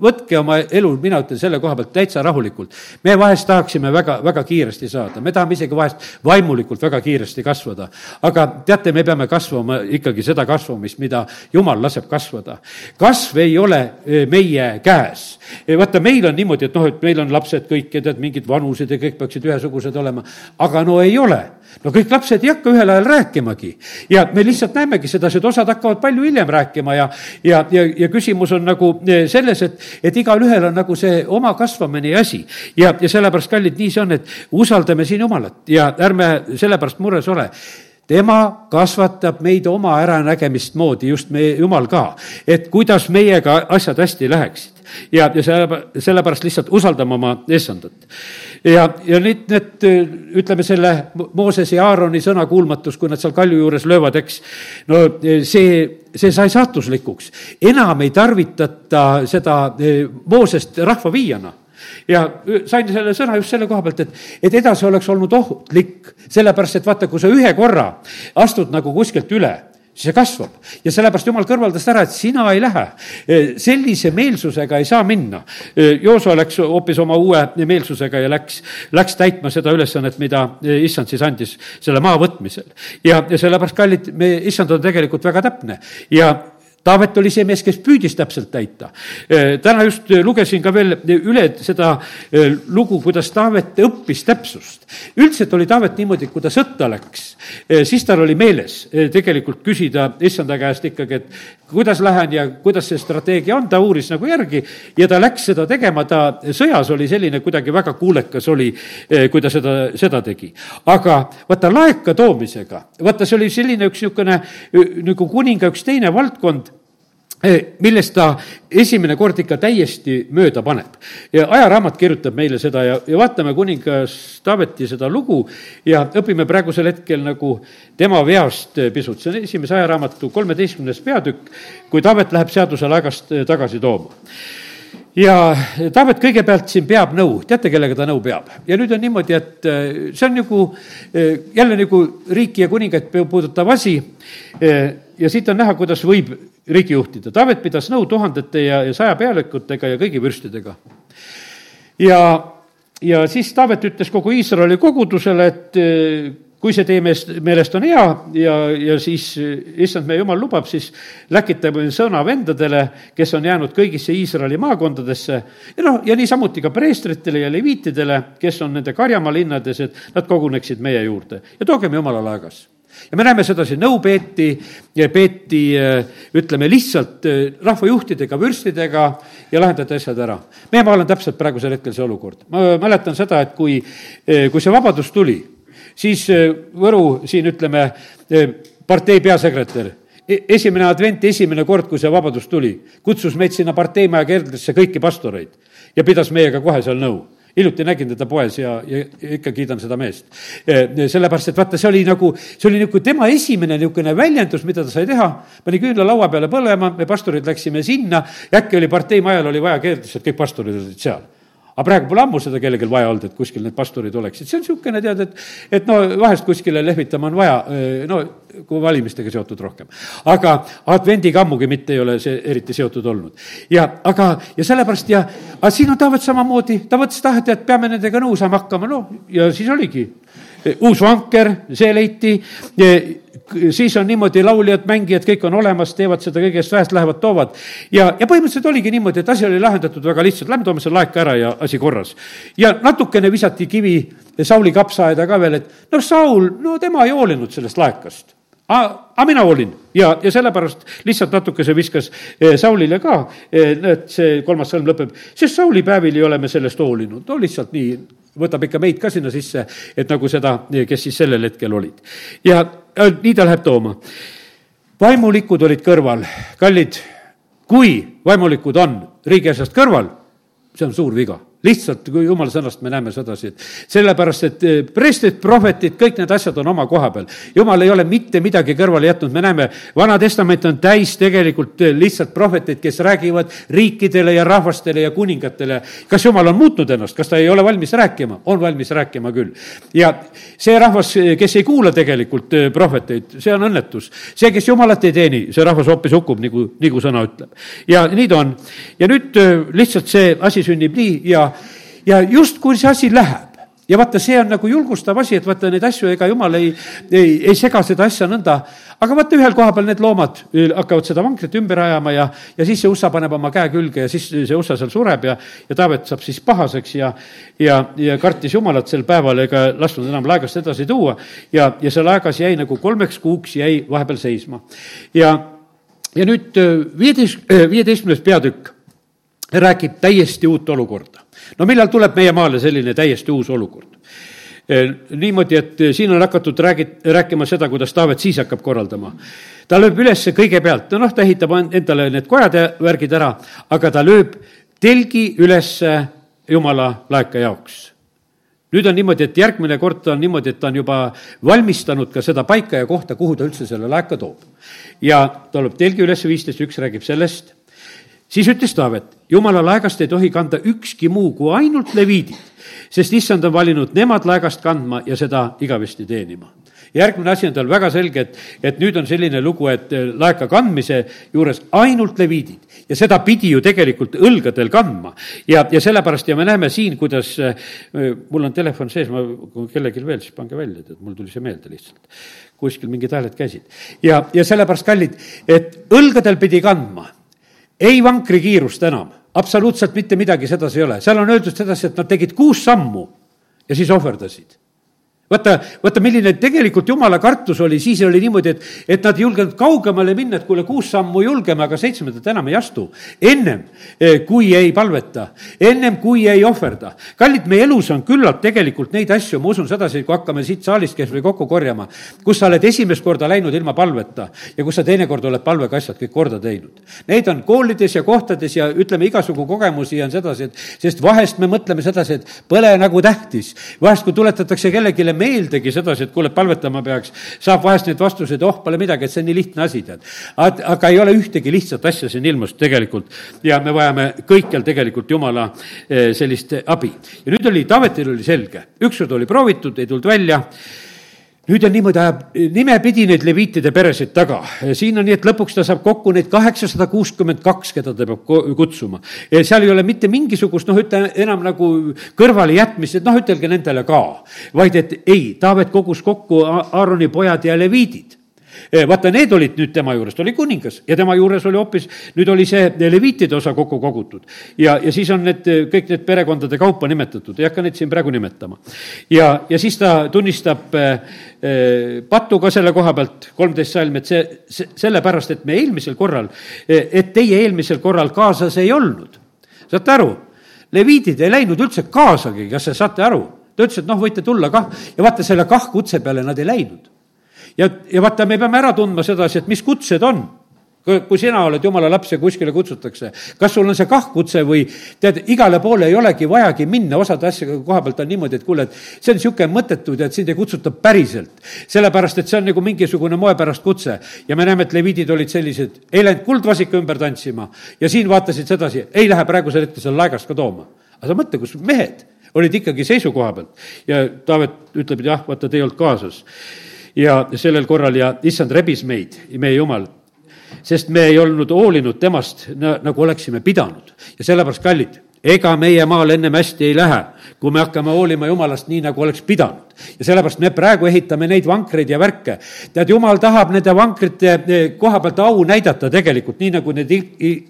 võtke oma elu, mina ütlen selle koha pealt täitsa rahulikult. me vahest tahaksime väga, väga kiiresti saada, me tahame isegi vahest vaimulikult väga kiiresti kasvada. aga teate, me peame kasvama ikkagi seda kasvamist, mida jumal laseb kasvada. kasv ei ole meie käes. vaata, meil on niimoodi, et noh, et meil on lapsed kõik ja tead, mingid vanused ja kõik peaksid ühesugused olema, aga no ei ole. no kõik lapsed ei hakka ühel ajal rääkimagi ja me lihtsalt näemegi sedasi, et osad hakkavad palju hiljem rääkima ja, ja, ja, ja küsimus on nagu e, selles, et, et igalühel on nagu see oma kasvamine ja asi. ja, ja sellepärast, kallid, nii see on, et usaldame siin Jumalat ja ärme sellepärast mures ole tema kasvatab meid oma äranägemist moodi, just meie Jumal ka, et kuidas meiega asjad hästi läheksid. ja, ja selle, sellepärast lihtsalt usaldame oma issandat. ja, ja nüüd need, ütleme selle Moosese ja Aaroni sõnakuulmatus, kui nad seal kalju juures löövad, eks, no see, see sai saatuslikuks. enam ei tarvitata seda eh, Moosest rahva viiana ja sain selle sõna just selle koha pealt, et, et edasi oleks olnud ohtlik, sellepärast et vaata, kui sa ühe korra astud nagu kuskilt üle, siis see kasvab. ja sellepärast jumal kõrvaldas ära, et sina ei lähe. sellise meelsusega ei saa minna. Jooso läks hoopis oma uue meelsusega ja läks, läks täitma seda ülesannet, mida issand siis andis selle maa võtmisel. ja, ja sellepärast, kallid, me, issand on tegelikult väga täpne ja Taavet oli see mees, kes püüdis täpselt täita. Äh, täna just äh, lugesin ka veel üle seda äh, lugu, kuidas Taavet õppis täpsust. üldiselt oli Taavet niimoodi, et kui ta sõtta läks, siis tal oli meeles tegelikult küsida issanda käest ikkagi, et kuidas lähen ja kuidas see strateegia on, ta uuris nagu järgi ja ta läks seda tegema, ta sõjas oli selline kuidagi väga kuulekas oli, kui ta seda, seda tegi. aga vaata, laeka toomisega, vaata, see oli selline üks niisugune nagu kuninga üks teine valdkond millest ta esimene kord ikka täiesti mööda paneb. ja ajaraamat kirjutab meile seda ja, ja vaatame kuningas Taaveti seda lugu ja õpime praegusel hetkel nagu tema veast pisut. see on esimese ajaraamatu kolmeteistkümnes peatükk, kui Taavet läheb seaduse laegast eh, tagasi tooma ja Taavet kõigepealt siin peab nõu, teate, kellega ta nõu peab? ja nüüd on niimoodi, et eh, see on nagu jälle nagu riiki ja kuningaid puudutav asi ja siit on näha, kuidas võib riiki juhtida. Taavet pidas nõu tuhandete ja, ja saja pealikutega ja kõigi vürstidega. ja, ja siis Taavet ütles kogu Iisraeli kogudusele, et eh, kui see teie meelest, meelest on hea ja, ja siis issand meie jumal lubab, siis läkitame sõna vendadele, kes on jäänud kõigisse Iisraeli maakondadesse ja noh, ja niisamuti ka preestritele ja leviitidele, kes on nende karjamaa linnades, et nad koguneksid meie juurde ja toogem jumala laegas ja me näeme sedasi, nõu peeti, peeti ütleme lihtsalt äh, rahvajuhtidega, vürstidega ja lahendati asjad ära. meie maal on täpselt praegusel hetkel see olukord. ma mäletan seda, et kui, äh, kui see vabadus tuli, siis äh, Võru siin ütleme, partei peasekretär e-, esimene advent, esimene kord, kui see vabadus tuli, kutsus meid sinna parteimaja keldrisse kõiki pastoreid ja pidas meiega kohe seal nõu hiljuti nägin teda poes ja, ja ikka kiidan seda meest. sellepärast, et vaata, see oli nagu, see oli niisugune tema esimene niisugune väljendus, mida ta sai teha, pani küünla laua peale põlema, me pastorid läksime sinna. Ja äkki oli partei majal oli vaja keelduda, et kõik pastorid olid seal aga praegu pole ammu seda kellelgi vaja olnud, et kuskil need pastorid oleksid, see on niisugune, tead, et et no vahest kuskile lehvitama on vaja, no kui valimistega seotud rohkem. aga advendiga ammugi mitte ei ole see eriti seotud olnud. ja aga, ja sellepärast ja, aga siin on Taavet samamoodi, ta mõtles, et ah, et peame nendega nõu saama hakkama, no ja siis oligi uus vanker, see leiti, siis on niimoodi, lauljad, mängijad, kõik on olemas, teevad seda kõigest vähest, lähevad, toovad. ja, ja põhimõtteliselt oligi niimoodi, et asi oli lahendatud väga lihtsalt, lähme toome selle laeka ära ja asi korras. ja natukene visati kivi Sauli kapsaaeda ka veel, et noh, Saul, no tema ei hoolinud sellest laekast. Aga mina hoolin. Ja, ja sellepärast lihtsalt natukese viskas eh, Saulile ka, eh, et see kolmas sõlm lõpeb, sest Sauli päevil ei ole me sellest hoolinud, no lihtsalt nii, võtab ikka meid ka sinna sisse, et nagu seda, kes siis sellel hetkel olid. ja nii ta läheb tooma. vaimulikud olid kõrval, kallid, kui vaimulikud on riigi asjast kõrval, see on suur viga lihtsalt, kui jumala sõnast me näeme sedasi, et sellepärast, et eh, preestrid, prohvetid, kõik need asjad on oma koha peal. jumal ei ole mitte midagi kõrvale jätnud, me näeme, Vana Testament on täis tegelikult eh, lihtsalt prohveteid, kes räägivad riikidele ja rahvastele ja kuningatele. kas jumal on muutnud ennast, kas ta ei ole valmis rääkima? on valmis rääkima küll. ja see rahvas, eh, kes ei kuula tegelikult prohveteid, see on õnnetus. see, kes jumalat ei teeni, see rahvas hoopis hukkub, nagu, nagu sõna ütleb. ja nii ta on. ja nüüd lihtsalt see asi sünnib nii ja ja, justkui see asi läheb ja vaata, see on nagu julgustav asi, et vaata neid asju, ega jumal ei, ei, ei sega seda asja nõnda. aga vaata, ühel koha peal need loomad hakkavad seda vankrit ümber ajama ja, ja siis see ussa paneb oma käe külge ja siis see ussa seal sureb ja, ja Taavet saab siis pahaseks ja, ja, ja kartis Jumalat sel päeval ega lasknud enam laegast edasi tuua. ja, ja see laegas jäi nagu kolmeks kuuks jäi vahepeal seisma. ja, ja nüüd viieteist, viieteistkümnes peatükk räägib täiesti uut olukorda. No millal tuleb meie maale selline täiesti uus olukord? E, niimoodi, et siin on hakatud räägi-, rääkima seda, kuidas Taavet siis hakkab korraldama. ta lööb üles kõigepealt, noh, ta ehitab endale need kojad ja värgid ära, aga ta lööb telgi üles jumala laeka jaoks nüüd on niimoodi, et järgmine kord on niimoodi, et ta on juba valmistanud ka seda paika ja kohta, kuhu ta üldse selle laeka toob. ja ta lööb telgi üles, viisteist üks räägib sellest siis ütles Taavet, jumala laegast ei tohi kanda ükski muu kui ainult leviidid, sest issand on valinud nemad laegast kandma ja seda igavesti teenima järgmine asi on tal väga selge, et, et nüüd on selline lugu, et eh, laeka kandmise juures ainult leviidid ja seda pidi ju tegelikult õlgadel kandma. ja, ja sellepärast ja me näeme siin, kuidas äh,, mul on telefon sees, ma, kui kellelgi veel, siis pange välja, tead, mul tuli see meelde lihtsalt. kuskil mingid hääled käisid. ja, ja sellepärast, kallid, et õlgadel pidi kandma ei vankrikiirust enam, absoluutselt mitte midagi sedasi ei ole, seal on öeldud sedasi, et nad tegid kuus sammu ja siis ohverdasid vaata, vaata, milline tegelikult jumala kartus oli, siis oli niimoodi, et, et nad ei julgenud kaugemale minna, et kuule, kuus sammu julgeme, aga seitsmendat enam ei astu. ennem, eh, kui ei palveta, ennem kui ei ohverda. kallid, meie elus on küllalt tegelikult neid asju, ma usun sedasi, kui hakkame siit saalist kes või kokku korjama, kus sa oled esimest korda läinud ilma palveta ja kus sa teinekord oled palvega asjad kõik korda teinud. Neid on koolides ja kohtades ja ütleme, igasugu kogemusi on sedasi, et sest vahest me mõtleme sedasi, et põle nagu tähtis. vahest, kui tuletatakse kellelegi meeldegi sedasi, et kuule, palvetama peaks, saab vahest neid vastuseid, oh, pole midagi, et see on nii lihtne asi, tead. aga ei ole ühtegi lihtsat asja siin ilmus tegelikult ja me vajame kõikjal tegelikult Jumala eh, sellist abi. ja nüüd oli, Taavetil oli selge, ükskord oli proovitud, ei tulnud välja nüüd on niimoodi, ajab nimepidi neid leviitide peresid taga. siin on nii, et lõpuks ta saab kokku neid kaheksasada kuuskümmend kaks, keda ta peab kutsuma. seal ei ole mitte mingisugust, noh, ütle enam nagu kõrvalejätmist, et noh, ütelge nendele ka. vaid et ei, Taavet kogus kokku Aaroni pojad ja leviidid vaata, need olid nüüd tema juures, ta oli kuningas ja tema juures oli hoopis, nüüd oli see leviitide osa kokku kogutud. ja, ja siis on need, kõik need perekondade kaupa nimetatud, ei hakka neid siin praegu nimetama. ja, ja siis ta tunnistab äh, pattu ka selle koha pealt, kolmteist salm, et see, see, sellepärast, et me eelmisel korral, et teie eelmisel korral kaasas ei olnud. saate aru? leviidid ei läinud üldse kaasagi, kas te saate aru? ta ütles, et noh, võite tulla kah ja vaata, selle kah-kutse peale nad ei läinud ja, ja vaata, me peame ära tundma sedasi, et mis kutsed on. Kui sina oled jumala laps ja kuskile kutsutakse, kas sul on see kah-kutse või tead, igale poole ei olegi vajagi minna, osade asjade koha pealt on niimoodi, et kuule, et see on niisugune mõttetu, tead, sind ei kutsuta päriselt. sellepärast, et see on nagu mingisugune moe pärast kutse. Ja me näeme, et leviidid olid sellised, ei läinud kuldvasika ümber tantsima. Ja siin vaatasid sedasi, ei lähe praegusel hetkel seal laegast ka tooma. aga sa mõtle, kus mehed olid ikkagi seisukoha pealt. Ja Taavet ütleb, et jah, vaata, te ei olnud kaasas ja sellel korral ja issand rebis meid, meie jumal, sest me ei olnud hoolinud temast nagu oleksime pidanud. Ja sellepärast, kallid, ega meie maal ennem hästi ei lähe, kui me hakkame hoolima jumalast nii, nagu oleks pidanud. ja sellepärast me praegu ehitame neid vankreid ja värke. tead, jumal tahab nende vankrite eh, koha pealt au näidata tegelikult, nii nagu need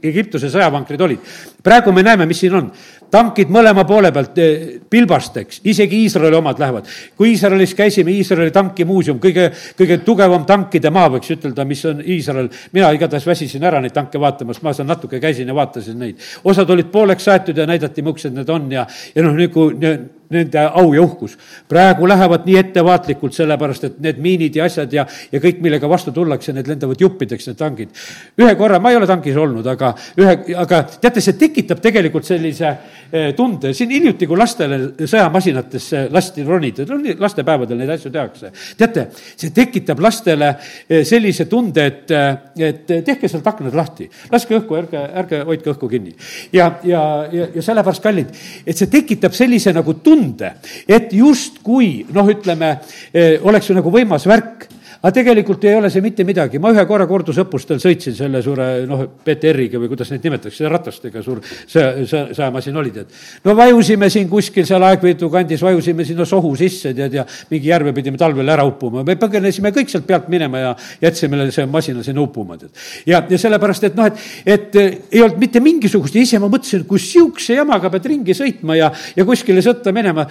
Egiptuse sõjavankrid olid. praegu me näeme, mis siin on tankid mõlema poole pealt eh, pilbasteks, isegi Iisraeli omad lähevad. kui Iisraelis käisime, Iisraeli tankimuuseum, kõige, kõige tugevam tankide maa, võiks ütelda, mis on Iisrael. mina igatahes väsisin ära neid tanke vaatamas, ma seal natuke käisin ja vaatasin neid. osad olid pooleks saetud ja näidati, millised need on ja, ja noh, nagu tội nende au ja uhkus. praegu lähevad nii ettevaatlikult, sellepärast et need miinid ja asjad ja, ja kõik, millega vastu tullakse, need lendavad juppideks, need tangid. ühe korra, ma ei ole tankis olnud, aga ühe, aga teate, see tekitab tegelikult sellise eh, tunde, siin hiljuti, kui lastele sõjamasinatesse lasti ronida, lastepäevadel neid asju tehakse. teate, see tekitab lastele eh, sellise tunde, et, eh, et tehke sealt aknad lahti, laske õhku, ärge, ärge hoidke õhku kinni. ja, ja, ja, ja sellepärast, kallid, et see tekitab sellise nagu tunde, tunde, et justkui noh, ütleme, eh, oleks ju nagu võimas värk aga tegelikult ei ole see mitte midagi, ma ühe korra kordusõppustel sõitsin selle suure noh, BTR-iga või kuidas neid nimetatakse, ratastega suur sõja, sõja, sõjamasin oli, tead. no vajusime siin kuskil seal Aegviidu kandis, vajusime sinna sohu sisse, tead, ja mingi järve pidime talvel ära uppuma, me põgenesime kõik sealt pealt minema ja jätsime see masina sinna uppuma, tead. ja, ja sellepärast, et noh, et, et ei olnud mitte mingisugust ja ise ma mõtlesin, kui sihukese jamaga pead ringi sõitma ja, ja kuskile sõtta minema.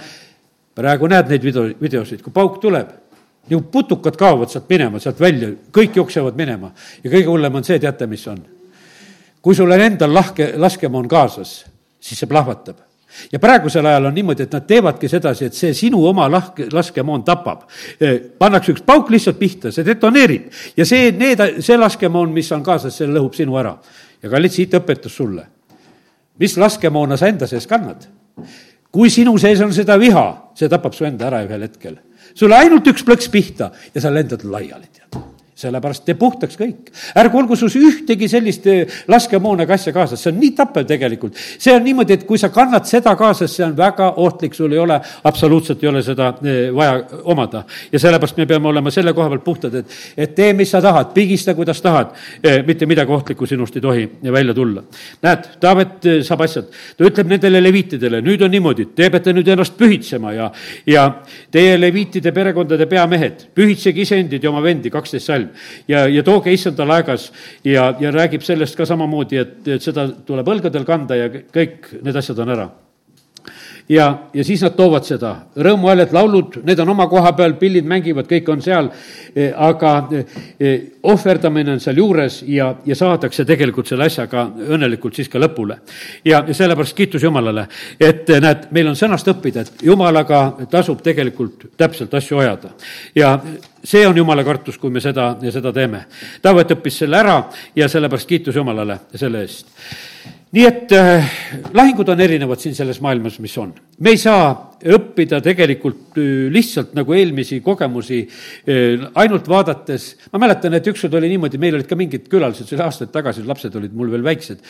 praegu näed neid video, videosid, kui pauk tuleb nagu putukad kaovad sealt minema, sealt välja, kõik jooksevad minema. ja kõige hullem on see, teate, mis on? kui sul on endal lahke, laskemoon kaasas, siis see plahvatab. ja praegusel ajal on niimoodi, et nad teevadki sedasi, et see sinu oma lahke, laskemoon tapab. Eh, pannakse üks pauk lihtsalt pihta, see detoneerib ja see, need, see laskemoon, mis on kaasas, see lõhub sinu ära. ja kallid, siit õpetus sulle. mis laskemoona sa enda sees kannad? kui sinu sees on seda viha, see tapab su enda ära ühel hetkel sulle ainult üks plõks pihta ja sa lendad laiali, sellepärast tee puhtaks kõik. ärgu olgu sus ühtegi sellist eh, laskemoonaga asja kaasas, see on nii tappev tegelikult. see on niimoodi, et kui sa kannad seda kaasas, see on väga ohtlik, sul ei ole, absoluutselt ei ole seda eh, vaja omada. ja sellepärast me peame olema selle koha pealt puhtad, et, et tee, mis sa tahad, pigista, kuidas tahad. Eh, mitte midagi ohtlikku sinust ei tohi välja tulla. näed, Taavet saab asjad, ta ütleb nendele leviitidele, nüüd on niimoodi, te peate nüüd ennast pühitsema ja, ja teie leviitide perekondade peamehed, pühitsege iseendid ja oma vendi, kaksteist salm ja, ja tooge issandale aegas ja, ja räägib sellest ka samamoodi, et, et seda tuleb õlgadel kanda ja kõik need asjad on ära ja, ja siis nad toovad seda, rõõmuhääled, laulud, need on oma koha peal, pillid mängivad, kõik on seal, e, aga e, ohverdamine on sealjuures ja, ja saadakse tegelikult selle asjaga õnnelikult siis ka lõpule. ja sellepärast kiitus Jumalale, et näed, meil on sõnast õppida, et Jumalaga tasub tegelikult täpselt asju ajada. ja see on jumala kartus, kui me seda, seda teeme. Taavet õppis selle ära ja sellepärast kiitus Jumalale selle eest nii et äh, lahingud on erinevad siin selles maailmas, mis on. me ei saa õppida tegelikult äh, lihtsalt nagu eelmisi kogemusi äh, ainult vaadates, ma mäletan, et ükskord oli niimoodi, meil olid ka mingid külalised, see oli aastaid tagasi, lapsed olid mul veel väiksed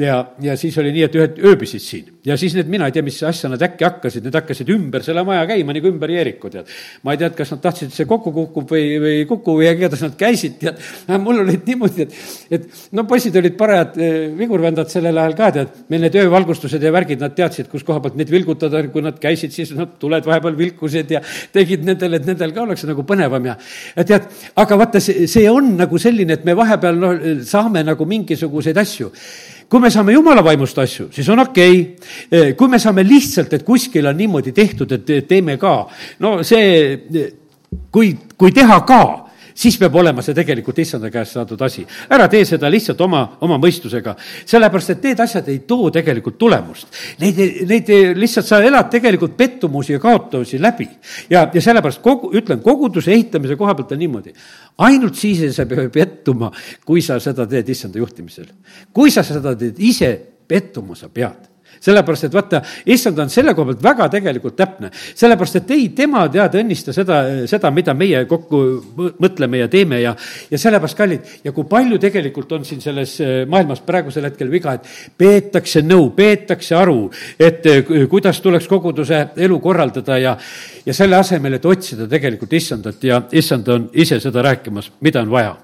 ja, ja siis oli nii, et ühed ööbisid siin ja siis need, mina ei tea, mis asja nad äkki hakkasid, need hakkasid ümber selle maja käima nagu ümber Jeeriku, tead. ma ei tea, et kas nad tahtsid, et see kokku kukub või, või ei kuku või igatahes nad käisid, tead. mul olid niimoodi, et, et no poisid olid parajad eh, vigurvändad sellel ajal ka, tead. meil need öövalgustused ja värgid, nad teadsid, kus koha pealt neid vilgutada, kui nad käisid, siis nad tuled vahepeal vilkusid ja tegid nendel, et nendel ka oleks nagu põnevam ja, ja tead, aga vaata, see, see on nagu selline, et me vahepeal noh, saame nagu mingisuguseid asju kui me saame jumala vaimust asju, siis on okei. Okay.. kui me saame lihtsalt, et kuskil on niimoodi tehtud, et teeme ka, no see, kui, kui teha ka siis peab olema see tegelikult issanda käest saadud asi. ära tee seda lihtsalt oma, oma mõistusega, sellepärast et need asjad ei too tegelikult tulemust. Neid, neid lihtsalt sa elad tegelikult pettumusi ja kaotusi läbi. ja, ja sellepärast kogu, ütlen, koguduse ehitamise koha pealt on niimoodi, ainult siis ei saa pettuma, kui sa seda teed issanda juhtimisel. kui sa seda teed ise, pettuma sa pead sellepärast, et vaata, issand on selle koha pealt väga tegelikult täpne. sellepärast, et ei, tema tead õnnista seda, seda, mida meie kokku mõtleme ja teeme ja, ja sellepärast, kallid, ja kui palju tegelikult on siin selles äh, maailmas praegusel hetkel viga, et peetakse nõu, peetakse aru, et äh, kuidas tuleks koguduse elu korraldada ja, ja selle asemel, et otsida tegelikult issandat ja issand on ise seda rääkimas, mida on vaja.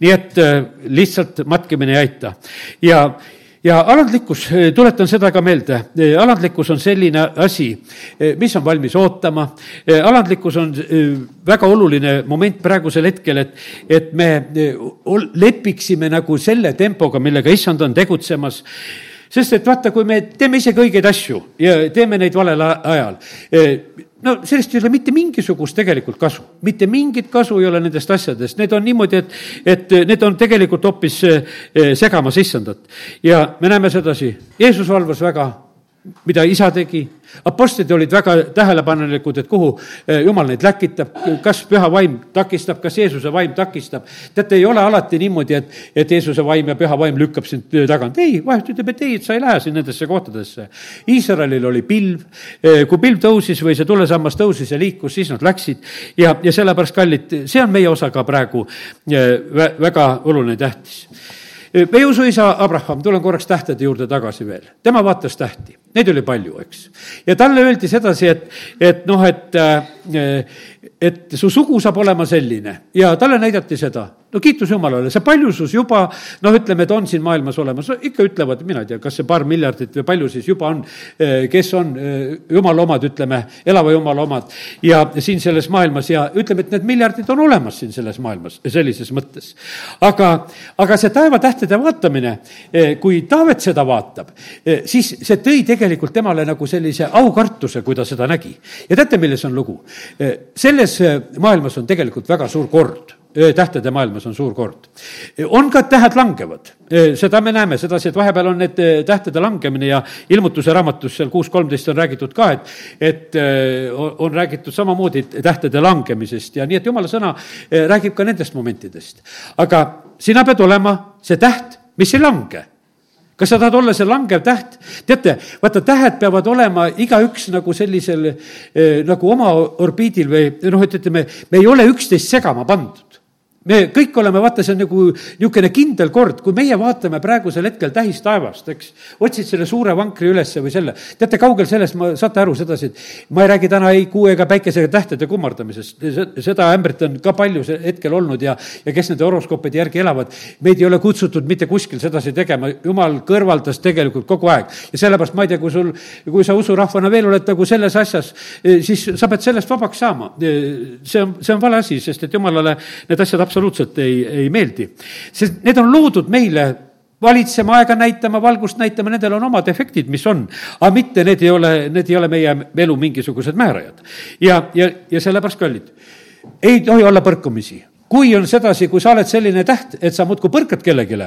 nii et äh, lihtsalt matkimine ei aita ja ja alandlikkus, eh, tuletan seda ka meelde, eh, alandlikkus on selline asi, eh, mis on valmis ootama, alandlikkus on väga oluline moment praegusel hetkel, et, et me lepiksime nagu selle tempoga, millega issand on tegutsemas sest et vaata, kui me teeme isegi õigeid asju ja teeme neid valel ajal, no sellest ei ole mitte mingisugust tegelikult kasu, mitte mingit kasu ei ole nendest asjadest, need on niimoodi, et, et need on tegelikult hoopis segamas issandat. ja me näeme sedasi, Jeesus valvas väga mida isa tegi. Apostlid olid väga tähelepanelikud, et kuhu eh, jumal neid läkitab, kas püha vaim takistab, kas Jeesuse vaim takistab. teate, ei ole alati niimoodi, et, et Jeesuse vaim ja püha vaim lükkab sind tagant. ei, vahest ütleb, et ei, et sa ei lähe siin nendesse kohtadesse. Iisraelil oli pilv, eh, kui pilv tõusis või see tulesammas tõusis ja liikus, siis nad läksid ja, ja sellepärast, kallid, see on meie osa ka praegu eh, väga oluline, tähtis meie usuisa Abraham, tulen korraks tähtede juurde tagasi veel, tema vaatas tähti, neid oli palju, eks. ja talle öeldi sedasi, et, et noh, et, et su sugu saab olema selline ja talle näidati seda no kiitus Jumalale, see paljusus juba noh, ütleme, et on siin maailmas olemas, no ikka ütlevad, mina ei tea, kas see paar miljardit või palju siis juba on, eh, kes on eh, Jumala omad, ütleme, elava Jumala omad ja siin selles maailmas ja ütleme, et need miljardid on olemas siin selles maailmas, sellises mõttes. aga, aga see taevatähtede vaatamine, eh, kui Taavet seda vaatab, siis see tõi tegelikult temale nagu sellise aukartuse, kui ta seda nägi. ja teate, milles on lugu? Selles maailmas on tegelikult väga suur kord tähtede maailmas on suur kord. on ka tähed langevad, seda me näeme sedasi, et vahepeal on need tähtede langemine ja ilmutuse raamatus seal kuus kolmteist on räägitud ka, et, et on räägitud samamoodi tähtede langemisest ja nii, et jumala sõna räägib ka nendest momentidest. aga sina pead olema see täht, mis ei lange kas sa tahad olla see langev täht? teate, vaata, tähed peavad olema igaüks nagu sellisel eh, nagu oma orbiidil või noh, et ütleme, me ei ole üksteist segama pandud me kõik oleme, vaata, see on nagu niisugune kindel kord, kui meie vaatame praegusel hetkel tähistaevast, eks, otsid selle suure vankri ülesse või selle, teate, kaugel sellest ma, saate aru sedasi, et ma ei räägi täna ei kuu ega päikesega tähtede kummardamisest, seda ämbrit on ka palju hetkel olnud ja, ja kes nende horoskoopide järgi elavad, meid ei ole kutsutud mitte kuskil sedasi tegema, jumal kõrvaldas tegelikult kogu aeg. ja sellepärast ma ei tea, kui sul, kui sa usurahvana veel oled nagu selles asjas, siis sa pead sellest vabaks saama. see on, see on vale asi, sest et jumalale need asjad absoluutselt ei, ei meeldi. sest need on loodud meile valitsema, aega näitama, valgust näitama, nendel on omad efektid, mis on. aga mitte, need ei ole, need ei ole meie elu mingisugused määrajad. ja, ja, ja sellepärast, kallid, ei tohi olla põrkumisi kui on sedasi, kui sa oled selline täht, et sa muudkui põrkad kellelegi,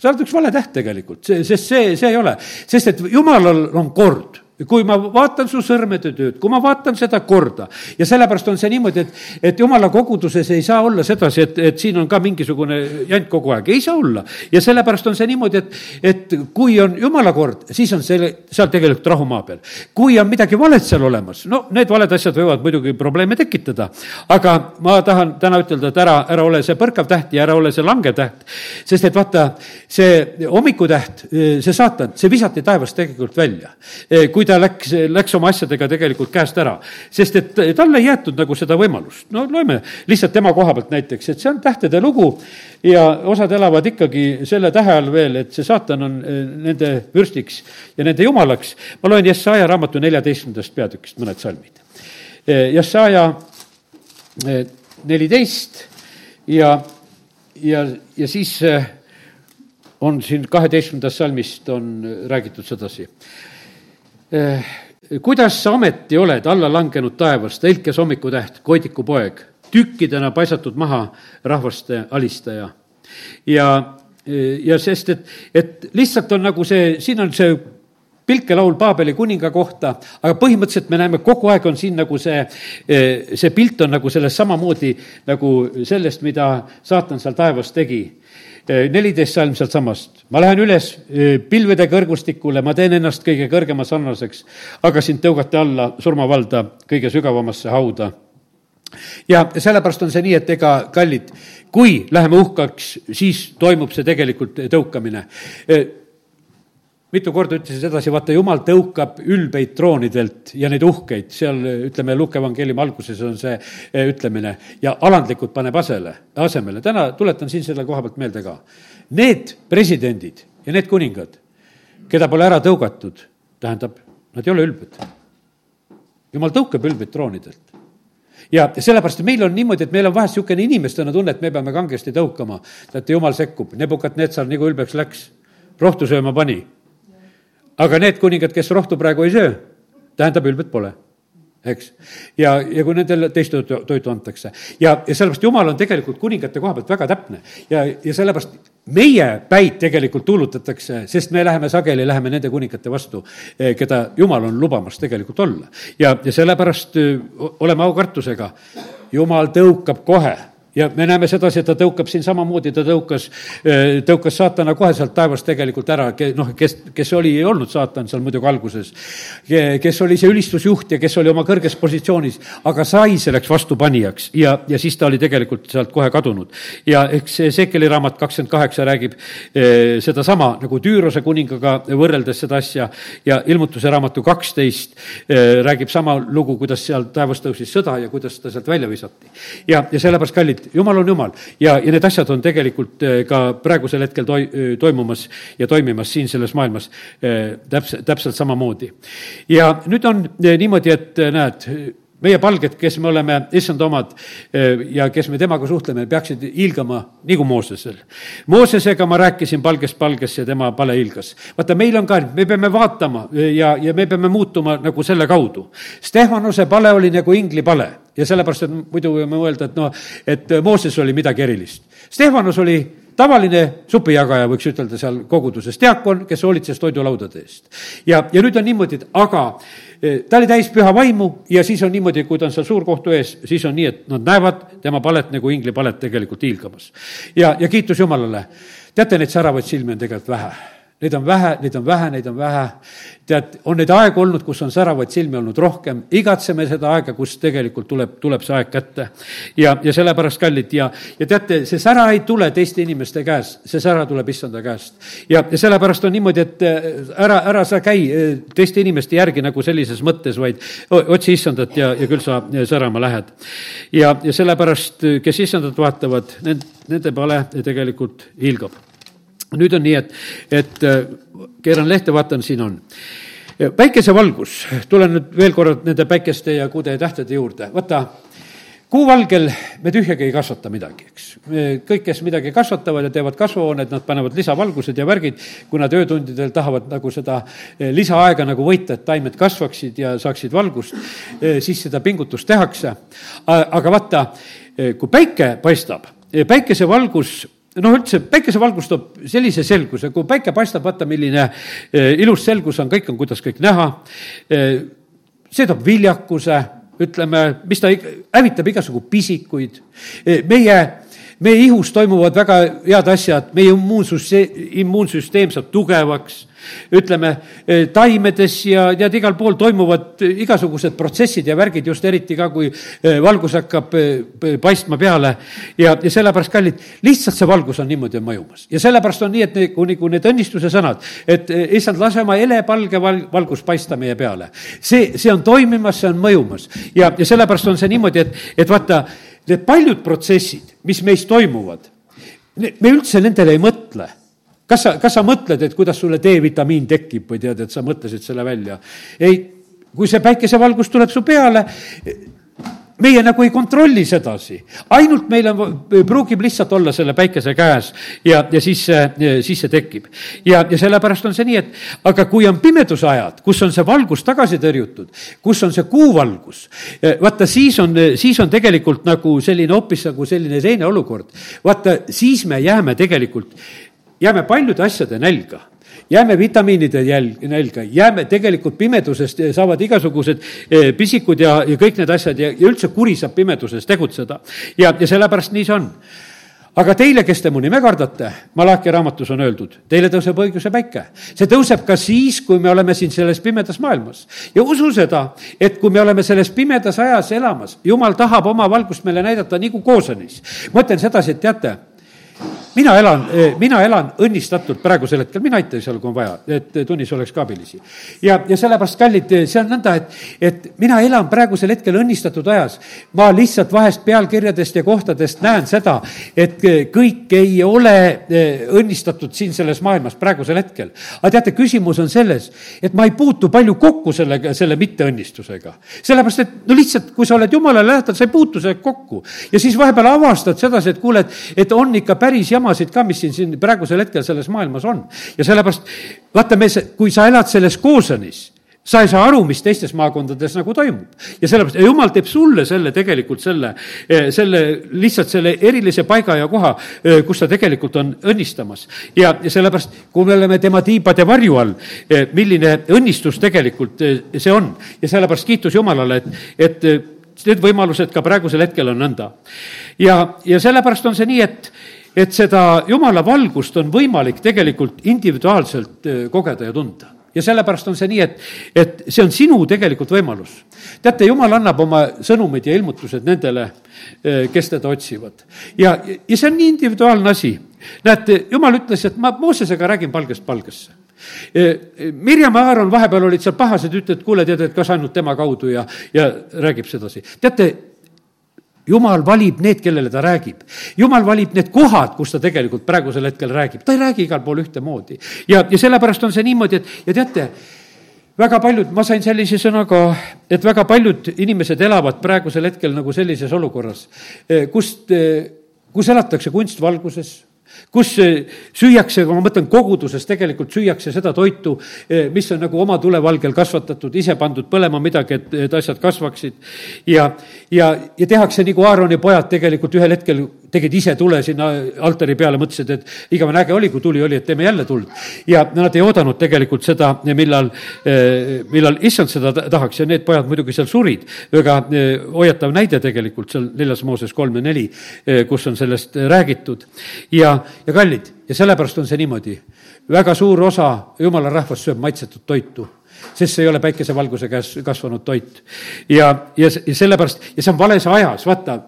sa oled üks vale täht tegelikult, sest see, see ei ole, sest et jumalal on kord kui ma vaatan su sõrmede tööd, kui ma vaatan seda korda ja sellepärast on see niimoodi, et, et jumala koguduses ei saa olla sedasi, et, et siin on ka mingisugune jant kogu aeg, ei saa olla. ja sellepärast on see niimoodi, et, et kui on jumala kord, siis on selle, seal tegelikult rahu maa peal. kui on midagi valet seal olemas, no need valed asjad võivad muidugi probleeme tekitada, aga ma tahan täna ütelda, et ära, ära ole see põrkav täht ja ära ole see langev täht, sest et vaata, see hommikutäht, see saatan, see visati taevast tegelikult välja. kui ta läks, läks oma asjadega tegelikult käest ära. sest et talle ei jäetud nagu seda võimalust. no loeme lihtsalt tema koha pealt näiteks, et see on tähtede lugu ja osad elavad ikkagi selle tähe all veel, et see saatan on eh, nende vürstiks ja nende jumalaks. ma loen Jesaja raamatu neljateistkümnendast peatükist mõned salmid. Eh, Jesaja eh, neliteist ja, ja, ja siis on siin kaheteistkümnendast salmist on räägitud sedasi kuidas sa ometi oled alla langenud taevast, helkes hommikutäht, koidiku poeg, tükkidena paisatud maha rahvaste alistaja. ja, ja sest, et, et lihtsalt on nagu see, siin on see pilkelaul Paabeli kuninga kohta, aga põhimõtteliselt me näeme, kogu aeg on siin nagu see, see pilt on nagu sellest samamoodi nagu sellest, mida saatan seal taevas tegi neliteist salm sealtsamast. ma lähen üles pilvede kõrgustikule, ma teen ennast kõige kõrgema sarnaseks, aga sind tõugati alla surmavalda kõige sügavamasse hauda. Ja sellepärast on see nii, et ega kallid, kui läheme uhkaks, siis toimub see tegelikult tõukamine mitu korda ütlesin sedasi, vaata, jumal tõukab ülbeid troonidelt ja neid uhkeid, seal ütleme, Luke evangeeliumi alguses on see eh, ütlemine, ja alandlikud paneb asele, asemele. täna tuletan siin selle koha pealt meelde ka. Need presidendid ja need kuningad, keda pole ära tõugatud, tähendab, nad ei ole ülbed. jumal tõukab ülbeid troonidelt ja sellepärast meil on niimoodi, et meil on vahest niisugune inimestena tunne, et me peame kangesti tõukama. teate, jumal sekkub, Nebukat-Netsar nagu ülbeks läks, rohtu sööma pani aga need kuningad, kes rohtu praegu ei söö, tähendab, ülbet pole eks. ja, ja kui nendele teist toitu, toitu antakse. ja, ja sellepärast Jumal on tegelikult kuningate koha pealt väga täpne ja, ja sellepärast meie päid tegelikult tuulutatakse, sest me läheme sageli, läheme nende kuningate vastu, eh, keda Jumal on lubamas tegelikult olla. ja, ja sellepärast eh, oleme aukartusega, Jumal tõukab kohe ja me näeme sedasi, et ta tõukab siin samamoodi, ta tõukas, äh, tõukas saatana kohe sealt taevast tegelikult ära, noh, kes, kes oli, ei olnud saatan seal muidugi alguses. kes oli see ülistusjuht ja kes oli oma kõrges positsioonis, aga sai selleks vastupanijaks ja, ja siis ta oli tegelikult sealt kohe kadunud. ja eks see Sekeli raamat kakskümmend kaheksa räägib eh, sedasama nagu Tüürose kuningaga võrreldes seda asja ja ilmutuse raamatu kaksteist eh, räägib sama lugu, kuidas seal taevas tõusis sõda ja kuidas ta sealt välja visati. ja, ja sellepärast, kallid, et jumal on jumal ja, ja need asjad on tegelikult eh, ka praegusel hetkel toi-, eh, toimumas ja toimimas siin selles maailmas eh, täpselt, täpselt samamoodi. ja nüüd on niimoodi, et näed, meie palged, kes me oleme issanda omad ja kes me temaga suhtleme, peaksid hiilgama nagu Moosesel. Moosesega ma rääkisin palgest palgesse ja tema pale hiilgas. vaata, meil on ka, me peame vaatama ja, ja me peame muutuma nagu selle kaudu. Stefanuse pale oli nagu ingli pale ja sellepärast, et muidu võime mõelda, et noh, et Mooses oli midagi erilist. Stefanus oli tavaline supijagaja, võiks ütelda seal koguduses, diakon, kes hoolitses toidulaudade eest. ja, ja nüüd on niimoodi, et aga eh, ta oli täis püha vaimu ja siis on niimoodi, kui ta on seal suurkohtu ees, siis on nii, et nad näevad tema palet nagu ingli palet tegelikult hiilgamas. ja, ja kiitus Jumalale. teate, neid säravaid silmi on tegelikult vähe Neid on vähe, neid on vähe, neid on vähe. tead, on neid aegu olnud, kus on säravaid silmi olnud rohkem, igatseme seda aega, kus tegelikult tuleb, tuleb see aeg kätte. ja, ja sellepärast kallid ja, ja teate, see sära ei tule teiste inimeste käest, see sära tuleb issanda käest. ja, ja sellepärast on niimoodi, et äh, ära, ära sa käi äh, teiste inimeste järgi nagu sellises mõttes, vaid otsi issandat ja, ja küll sa äh, särama lähed. ja, ja sellepärast, kes issandat vaatavad, nend-, nende pale tegelikult hiilgab nüüd on nii, et, et äh, keeran lehte, vaatan, siin on päikesevalgus, tulen nüüd veel korra nende päikeste ja kuude ja tähtede juurde, vaata, kuuvalgel me tühjagi ei kasvata midagi, eks. kõik, kes midagi kasvatavad ja teevad kasvuhooned, nad panevad lisavalgused ja värgid, kui nad öötundidel tahavad nagu seda eh, lisaaega nagu võita, et taimed kasvaksid ja saaksid valgust, eh, siis seda pingutust tehakse. aga vaata, eh, kui päike paistab, päikesevalgus noh, üldse päikesevalgus toob sellise selguse, kui päike paistab, vaata, milline eh, ilus selgus on, kõik on, kuidas kõik näha eh,. see toob viljakuse, ütleme, mis ta hävitab igasugu pisikuid eh,. meie meie ihus toimuvad väga head asjad, meie immuunsus, immuunsüsteem saab tugevaks ütleme, eh, taimedes ja tead, igal pool toimuvad igasugused protsessid ja värgid, just eriti ka, kui eh, valgus hakkab eh, paistma peale. ja, ja sellepärast, kallid, lihtsalt see valgus on niimoodi mõjumas. ja sellepärast on nii, et kuni, kui need õnnistuse sõnad, et issand, lase oma helepalge val-, valgus paista meie peale. see, see on toimimas, see on mõjumas ja, ja sellepärast on see niimoodi, et, et vaata, need paljud protsessid, mis meis toimuvad, me üldse nendele ei mõtle kas sa, kas sa mõtled, et kuidas sulle D-vitamiin tekib või tead, et sa mõtlesid selle välja? ei, kui see päikesevalgus tuleb su peale, meie nagu ei kontrolli sedasi, ainult meil on, pruugib lihtsalt olla selle päikese käes ja, ja siis see, siis see tekib. ja, ja sellepärast on see nii, et aga kui on pimeduse ajad, kus on see valgus tagasi tõrjutud, kus on see kuuvalgus, vaata siis on, siis on tegelikult nagu selline hoopis nagu selline teine olukord. vaata, siis me jääme tegelikult, jääme paljude asjade nälga jääme vitamiinide jälg, nälga, jääme tegelikult pimedusest, saavad igasugused eh, pisikud ja, ja kõik need asjad ja, ja üldse kuri saab pimeduses tegutseda. ja, ja sellepärast nii see on aga teile, kes te mu nime kardate, Malachi raamatus on öeldud, teile tõuseb õiguse päike. see tõuseb ka siis, kui me oleme siin selles pimedas maailmas. ja usu seda, et kui me oleme selles pimedas ajas elamas, jumal tahab oma valgust meile näidata nagu Koosanis. ma ütlen sedasi, et teate mina elan, eh, mina elan õnnistatult praegusel hetkel, mina aitan seal, kui on vaja, et tunnis oleks ka abilisi. ja, ja sellepärast, kallid, see on nõnda, et, et mina elan praegusel hetkel õnnistatud ajas. ma lihtsalt vahest pealkirjadest ja kohtadest näen seda, et kõik ei ole eh, õnnistatud siin selles maailmas praegusel hetkel. aga teate, küsimus on selles, et ma ei puutu palju kokku sellega, selle mitteõnnistusega. sellepärast, et no lihtsalt, kui sa oled jumalale lähedal, sa ei puutu sellega kokku. ja siis vahepeal avastad sedasi, et kuule, et, et on ikka päris jamasid ka, mis siin, siin praegusel hetkel selles maailmas on. ja sellepärast, vaata, me, kui sa elad selles koosonis, sa ei saa aru, mis teistes maakondades nagu toimub. ja sellepärast, ja jumal teeb sulle selle tegelikult selle, eh, selle, lihtsalt selle erilise paiga ja koha, eh, kus ta tegelikult on õnnistamas. ja, ja sellepärast, kui me oleme tema tiibade varju all, eh, milline õnnistus tegelikult see on. ja sellepärast kiitus Jumalale, et, et need võimalused ka praegusel hetkel on nõnda. ja, ja sellepärast on see nii, et et seda jumala valgust on võimalik tegelikult individuaalselt äh, kogeda ja tunda ja sellepärast on see nii, et, et see on sinu tegelikult võimalus. teate, jumal annab oma sõnumid ja ilmutused nendele, äh, kes teda otsivad. ja, ja see on nii individuaalne asi. näete, jumal ütles, et ma Moosesega räägin palgest palgesse. Äh, Mirjam ja Aaron vahepeal olid seal pahased, ütlesid, kuule, tead, et kas ainult tema kaudu ja, ja räägib sedasi. teate, jumal valib need, kellele ta räägib. jumal valib need kohad, kus ta tegelikult praegusel hetkel räägib, ta ei räägi igal pool ühtemoodi. ja, ja sellepärast on see niimoodi, et ja teate, väga paljud, ma sain sellise sõnaga, et väga paljud inimesed elavad praegusel hetkel nagu sellises olukorras, eh, kust, eh, kus elatakse kunstvalguses kus süüakse, ma mõtlen koguduses tegelikult süüakse seda toitu, eh, mis on nagu oma tulevalgel kasvatatud, ise pandud põlema midagi, et, et asjad kasvaksid. ja, ja, ja tehakse nagu Aaroni pojad tegelikult ühel hetkel tegid ise tule sinna altari peale, mõtlesid, et igavene äge oli, kui tuli oli, et teeme jälle tuld. ja nad ei oodanud tegelikult seda, millal, eh, millal issand seda tahaks ja need pojad muidugi seal surid. väga hoiatav näide tegelikult seal neljas Mooses kolm ja neli, kus on sellest räägitud. ja, ja kallid, ja sellepärast on see niimoodi. väga suur osa jumala rahvast sööb maitsetud toitu sest see ei ole päikesevalguse käes kasvanud toit. ja, ja, ja sellepärast, ja see on vales ajas, vaata,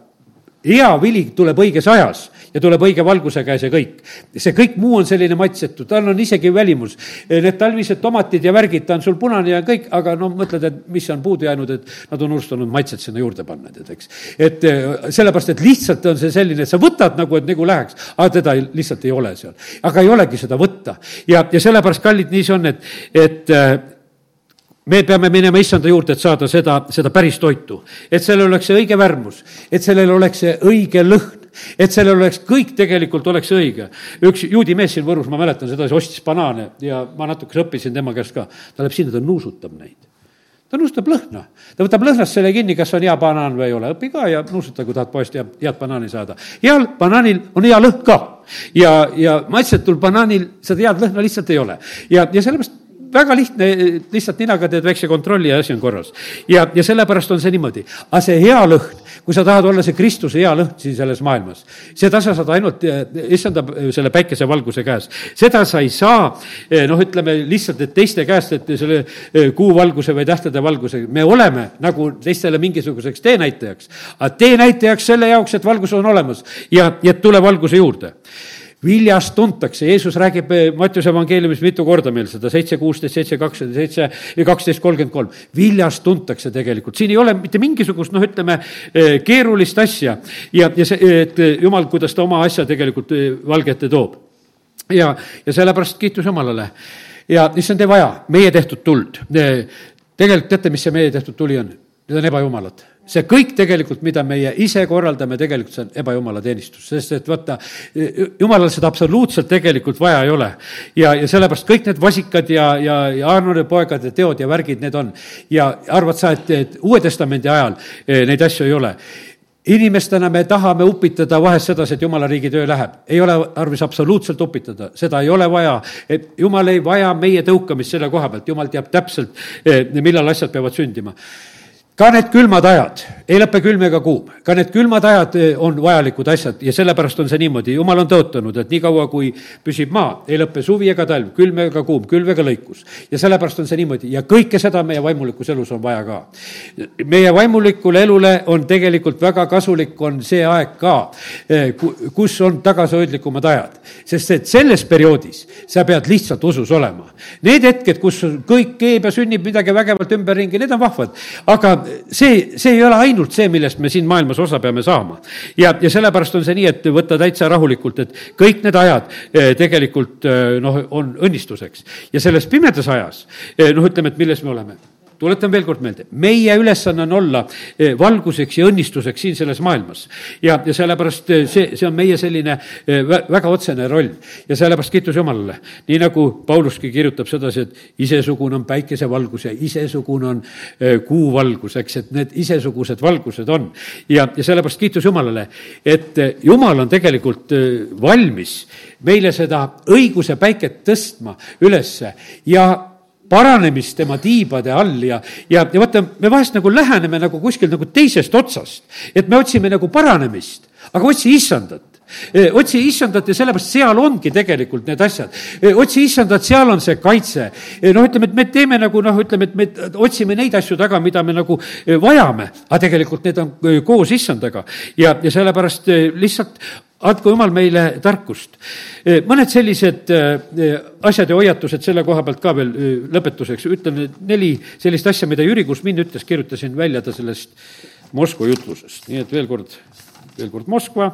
hea vili tuleb õiges ajas ja tuleb õige valguse käes ja kõik. see kõik muu on selline maitsetu, tal on isegi välimus. Need talvised tomatid ja värgid, ta on sul punane ja kõik, aga no mõtled, et mis on puudu jäänud, et nad on unustanud maitset sinna juurde panna, tead, eks. et eh, sellepärast, et lihtsalt on see selline, et sa võtad nagu, et nagu läheks, aga teda lihtsalt ei ole seal. aga ei olegi seda võtta. ja, ja sellepärast, kallid, nii see on, et, et eh, me peame minema issanda juurde, et saada seda, seda päris toitu. et sellel oleks see õige värmus, et sellel oleks see õige lõhn, et sellel oleks, kõik tegelikult oleks õige. üks juudi mees siin Võrus, ma mäletan sedasi, ostis banaane ja ma natukese õppisin tema käest ka. ta läheb sinna, ta nuusutab neid. ta nuusutab lõhna, ta võtab lõhnast selle kinni, kas on hea banaan või ei ole, õpi ka ja nuusuta, kui tahad poest head, head banaani saada. heal banaanil on hea lõhn ka ja, ja maitsetul banaanil seda head lõhna lihtsalt ei ole. ja, ja sellepärast väga lihtne, lihtsalt ninaga teed väikse kontrolli ja asi on korras. ja, ja sellepärast on see niimoodi. aga see hea lõhn, kui sa tahad olla see Kristuse hea lõhn siin selles maailmas, seda sa saad ainult, issand selle päikesevalguse käes. seda sa ei saa, noh, ütleme lihtsalt, et teiste käest, et selle kuuvalguse või tähtede valguse, me oleme nagu teistele mingisuguseks teenäitajaks. aga teenäitajaks selle jaoks, et valgus on olemas ja, ja tule valguse juurde viljast tuntakse, Jeesus räägib eh, Mattiuse evangeeliumis mitu korda meil seda, seitse, kuusteist, seitse, kakskümmend seitse ja kaksteist, kolmkümmend kolm. viljast tuntakse tegelikult, siin ei ole mitte mingisugust, noh, ütleme, eh, keerulist asja ja, ja see, et eh, jumal, kuidas ta oma asja tegelikult valge ette toob. ja, ja sellepärast kiitus Jumalale. ja issand, ei vaja meie tehtud tuld. tegelikult teate, mis see meie tehtud tuli on? Need on ebajumalad see kõik tegelikult, mida meie ise korraldame, tegelikult see on ebajumala teenistus, sest et vaata, jumalal seda absoluutselt tegelikult vaja ei ole. ja, ja sellepärast kõik need vasikad ja, ja, ja Aarnone poegade teod ja värgid, need on. ja arvad sa, et, et Uue Testamendi ajal eh, neid asju ei ole inimestena me tahame upitada vahest sedasi, et jumala riigi töö läheb. ei ole tarvis absoluutselt upitada, seda ei ole vaja. et jumal ei vaja meie tõukamist selle koha pealt, jumal teab täpselt, eh, millal asjad peavad sündima ka need külmad ajad, ei lõpe külm ega kuum, ka need külmad ajad eh, on vajalikud asjad ja sellepärast on see niimoodi, jumal on tõotanud, et niikaua, kui püsib maa, ei lõpe suvi ega talv, külm ega kuum, külv ega lõikus. ja sellepärast on see niimoodi ja kõike seda meie vaimulikus elus on vaja ka. meie vaimulikule elule on tegelikult väga kasulik, on see aeg ka, eh, kus on tagasihoidlikumad ajad. sest et selles perioodis sa pead lihtsalt usus olema. Need hetked, kus kõik keeb ja sünnib midagi vägevat ümberringi, need on vahvad, aga see, see ei ole ainult see, millest me siin maailmas osa peame saama. ja, ja sellepärast on see nii, et võtta täitsa rahulikult, et kõik need ajad eh, tegelikult eh, noh, on õnnistuseks. ja selles pimedas ajas, eh, noh, ütleme, et milles me oleme tuletan veel kord meelde, meie ülesanne on olla eh, valguseks ja õnnistuseks siin selles maailmas. ja, ja sellepärast eh, see, see on meie selline eh, väga otsene roll ja sellepärast kiitus Jumalale. nii nagu Pauluski kirjutab sedasi, et isesugune on päikesevalgus ja isesugune on kuuvalgus, eks, et need isesugused valgused on. ja, ja sellepärast kiitus Jumalale, et Jumal on tegelikult valmis meile seda õiguse päiket tõstma ülesse ja paranemist tema tiibade all ja, ja, ja vaata, me vahest nagu läheneme nagu kuskilt nagu teisest otsast. et me otsime nagu paranemist, aga otsi issandat e, otsi issandat ja sellepärast seal ongi tegelikult need asjad. E, otsi issandat, seal on see kaitse. E, noh, ütleme, et me teeme nagu noh, ütleme, et me otsime neid asju taga, mida me nagu vajame, aga tegelikult need on koos issandaga. ja, ja sellepärast lihtsalt andku jumal meile tarkust. Eh, mõned sellised eh, asjad ja hoiatused selle koha pealt ka veel eh, lõpetuseks, ütlen neli sellist asja, mida Jüri Kusmin ütles, kirjutasin välja ta sellest Moskva jutlusest, nii et veel kord, veel kord Moskva,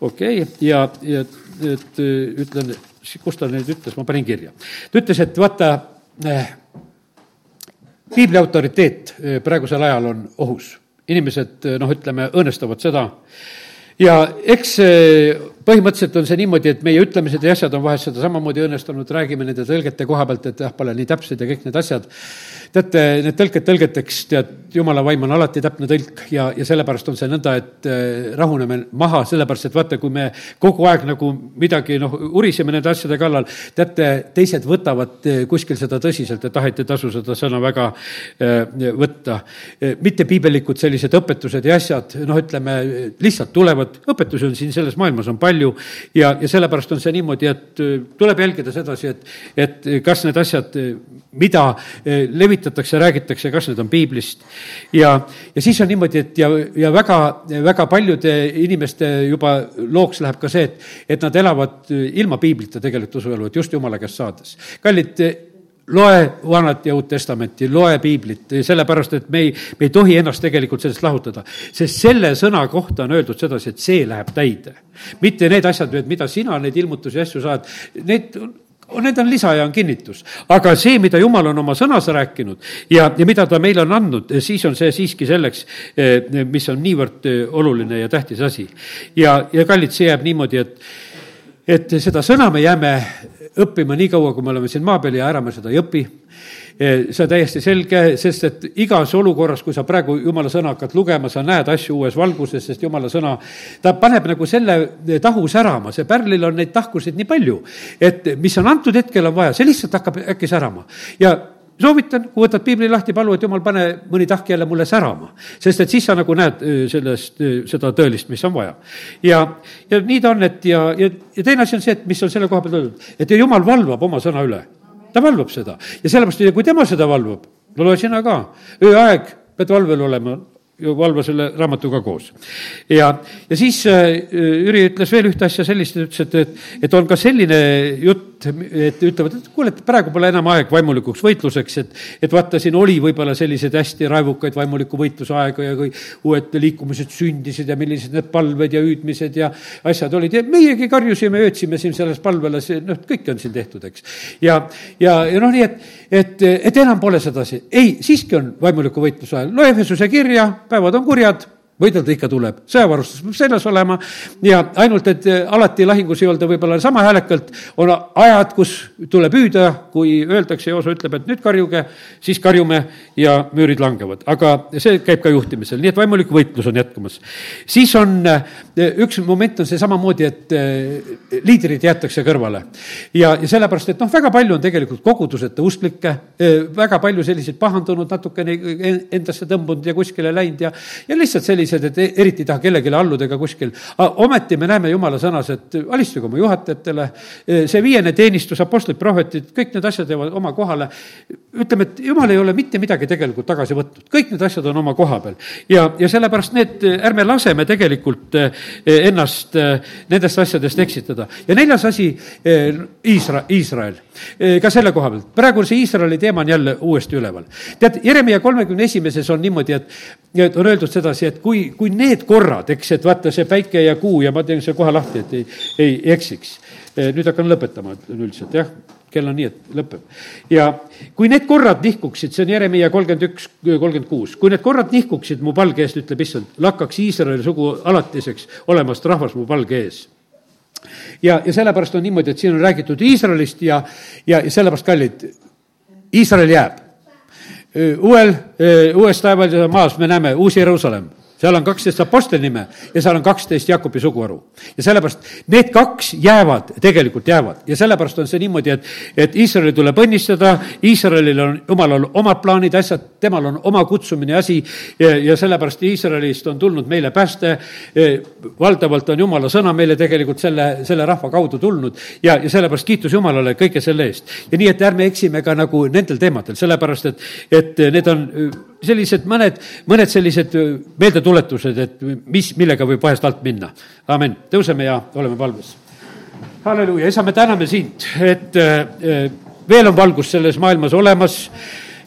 okei okay., ja, ja et ütlen, kus ta nüüd ütles, ma panin kirja. ta ütles, et vaata äh,, piibli autoriteet praegusel ajal on ohus. inimesed, noh, ütleme, õõnestavad seda, ja eks põhimõtteliselt on see niimoodi, et meie ütlemised ja asjad on vahest seda samamoodi õnnestunud, räägime nende tõlgete koha pealt, et jah, pole nii täpsed ja kõik need asjad. teate, need tõlked tõlgeteks, tead, jumala vaim on alati täpne tõlk ja, ja sellepärast on see nõnda, et äh, rahuneme maha, sellepärast et vaata, kui me kogu aeg nagu midagi noh, uriseme nende asjade kallal, teate, teised võtavad äh, kuskil seda tõsiselt, et et ei tasu seda sõna väga äh, võtta. mitte piibellikud sellised õpetused ja asjad, noh, ütleme, lihtsalt tulevad, õpetusi on siin selles maailmas on palju, ja, ja sellepärast on see niimoodi, et tuleb jälgida sedasi, et, et kas need asjad, mida levitatakse, räägitakse, kas need on piiblist. Ja, ja siis on niimoodi, et ja, ja väga, väga paljude inimeste juba looks läheb ka see, et, et nad elavad ilma piiblita tegelikult usuelu, et just jumala käest saades. kallid loe Vanat ja Uut Testamenti, loe piiblit, sellepärast et me ei, me ei tohi ennast tegelikult sellest lahutada. sest selle sõna kohta on öeldud sedasi, et see läheb täide. mitte need asjad, mida sina, neid ilmutusi ja asju saad, need need on lisa ja on kinnitus. aga see, mida Jumal on oma sõnas rääkinud ja, ja mida ta meile on andnud, siis on see siiski selleks, eh, mis on niivõrd eh, oluline ja tähtis asi. ja, ja kallid, see jääb niimoodi, et et seda sõna me jääme õppima nii kaua, kui me oleme siin maa peal ja ära me seda ei õpi. Eh, see on täiesti selge, sest et igas olukorras, kui sa praegu jumala sõna hakkad lugema, sa näed asju uues valguses, sest jumala sõna, ta paneb nagu selle tahu särama, see pärlil on neid tahkusid nii palju, et mis on antud hetkel on vaja, see lihtsalt hakkab äkki särama. Ja soovitan, kui võtad piibli lahti, palu, et jumal, pane mõni tahk jälle mulle särama. sest et siis sa nagu näed sellest, seda tõelist, mis on vaja. ja, ja nii ta on, et ja, ja, ja teine asi on see, et mis on selle koha peal öeldud, et jumal valvab oma sõna üle. ta valvab seda ja sellepärast, kui tema seda valvab, no loe sina ka, ööaeg pead valvel olema, valva selle raamatuga koos. ja, ja siis äh, Jüri ütles veel ühte asja sellist, ütles, et, et, et on ka selline jutt, et ütlevad, et kuule, et praegu pole enam aeg vaimulikuks võitluseks, et, et vaata, siin oli võib-olla selliseid hästi raevukaid vaimuliku võitluse aegu ja kui uued liikumised sündisid ja millised need palved ja hüüdmised ja asjad olid ja meiegi karjusime, öötsime siin selles palvelas, noh, kõike on siin tehtud, eks. ja, ja, ja noh, nii et, et, et enam pole sedasi. ei, siiski on vaimuliku võitluse ajal, loe Efesuse kirja päevad on kurjad võidelda ikka tuleb, sõjavarustus peab seljas olema ja ainult, et eh, alati lahingus ei olda võib-olla sama häälekalt, on ajad, kus tuleb hüüda, kui öeldakse, Jooso ütleb, et nüüd karjuge, siis karjume ja müürid langevad. aga see käib ka juhtimisel, nii et vaimulik võitlus on jätkumas. siis on, eh, üks moment on see samamoodi, et eh, liidrid jäetakse kõrvale. ja, ja sellepärast, et noh, väga palju on tegelikult koguduseta usklikke, väga palju selliseid pahandunud, natukene endasse tõmbunud ja kuskile läinud ja, ja lihtsalt selliseid sellised, et e-, eriti ei taha kellelegi alluda ega kuskil. ometi me näeme jumala sõnas, et alistuge oma juhatajatele, e, see viiene teenistus, apostlid, prohvetid, kõik need asjad jäävad oma kohale. ütleme, et jumal ei ole mitte midagi tegelikult tagasi võtnud, kõik need asjad on oma koha peal. ja, ja sellepärast need, ärme laseme tegelikult e, ennast nendest asjadest eksitada. ja neljas asi, Iisra-, Iisrael, ka selle koha pealt. praegu see Iisraeli teema on jälle uuesti üleval. tead, Jeremiah kolmekümne esimeses on niimoodi, et, et on öeldud sedasi, et kui kui, kui need korrad, eks, et vaata see päike ja kuu ja ma teen selle kohe lahti, et ei, ei eksiks. Eh, nüüd hakkan lõpetama, üldiselt, jah, kell on nii, et lõpeb. ja kui need korrad nihkuksid, see on Jeremiah kolmkümmend üks, kolmkümmend kuus, kui need korrad nihkuksid mu palge eest, ütleb issand, lakkaks Iisraeli sugu alatiseks olemast rahvas mu palge ees ja, ja sellepärast on niimoodi, et siin on räägitud Iisraelist ja, ja, ja sellepärast, kallid, Iisrael jääb. uuel, uues taevalises maas me näeme Uus Jeruusalemm seal on kaksteist apostli nime ja seal on kaksteist Jakobi suguharu. ja sellepärast need kaks jäävad, tegelikult jäävad ja sellepärast on see niimoodi, et, et Iisraeli tuleb õnnistada, Iisraelil on, jumalal omad plaanid, asjad, temal on oma kutsumine asi ja, ja sellepärast Iisraelist on tulnud meile pääste. valdavalt on jumala sõna meile tegelikult selle, selle rahva kaudu tulnud ja, ja sellepärast kiitus Jumalale kõige selle eest. ja nii, et ärme eksime ka nagu nendel teemadel, sellepärast et, et need on sellised mõned, mõned sellised meeldetuletused tuletused, et mis, millega võib vahest alt minna. amin, tõuseme ja oleme palves. halleluuja, isa, me täname sind, et äh, veel on valgus selles maailmas olemas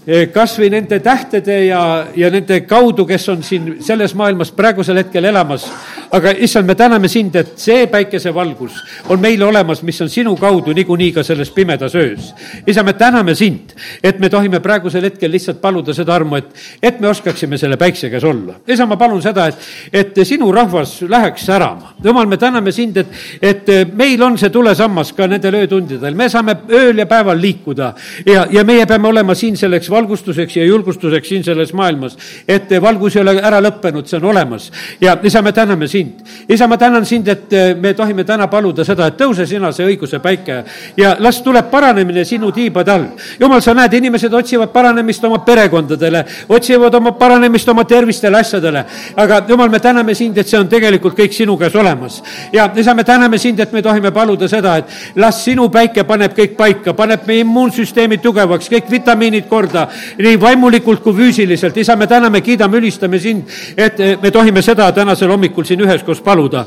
äh, kas või nende tähtede ja, ja nende kaudu, kes on siin selles maailmas praegusel hetkel elamas aga issand, me täname sind, et see päikesevalgus on meil olemas, mis on sinu kaudu niikuinii ka selles pimedas öös. isa, me täname sind, et me tohime praegusel hetkel lihtsalt paluda seda armu, et, et me oskaksime selle päikse käes olla. isa, ma palun seda, et, et sinu rahvas läheks särama. jumal, me täname sind, et, et meil on see tulesammas ka nendel öötundidel, me saame ööl ja päeval liikuda ja, ja meie peame olema siin selleks valgustuseks ja julgustuseks siin selles maailmas, et valgus ei ole ära lõppenud, see on olemas. ja isa, me täname sind sind. isa, ma tänan sind, et eh, me tohime täna paluda seda, et tõuse sina, see õiguse päike ja las tuleb paranemine sinu tiibade all. jumal, sa näed, inimesed otsivad paranemist oma perekondadele, otsivad oma paranemist oma tervistele, asjadele. aga jumal, me täname sind, et see on tegelikult kõik sinu käes olemas. ja isa, me täname sind, et me tohime paluda seda, et las sinu päike paneb kõik paika, paneb meie immuunsüsteemi tugevaks, kõik vitamiinid korda, nii vaimulikult kui füüsiliselt. isa, me täname, kiidame, ülistame sind, et eh, me tohime seda tänasel hommikul siin ühe üheskoos paluda.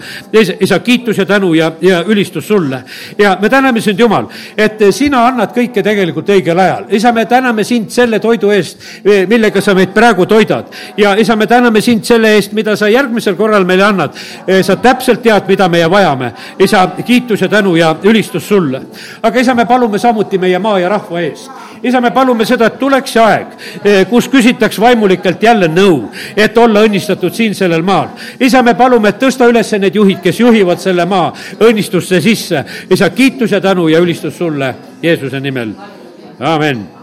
isa, kiitus ja tänu ja, ja ülistus sulle. ja me täname sind, Jumal, et sina annad kõike tegelikult õigel ajal. isa, me täname sind selle toidu eest, millega sa meid praegu toidad. ja isa, me täname sind selle eest, mida sa järgmisel korral meile annad. sa täpselt tead, mida meie vajame. isa, kiitus ja tänu ja ülistus sulle. aga isa, me palume samuti meie maa ja rahva eest isa, me palume seda, et tuleks see aeg, kus küsitaks vaimulikelt jälle nõu, et olla õnnistatud siin sellel maal. isa, me palume, et tõsta üles need juhid, kes juhivad selle maa õnnistusse sisse. isa, kiitus ja tänu ja ülistus sulle Jeesuse nimel, amin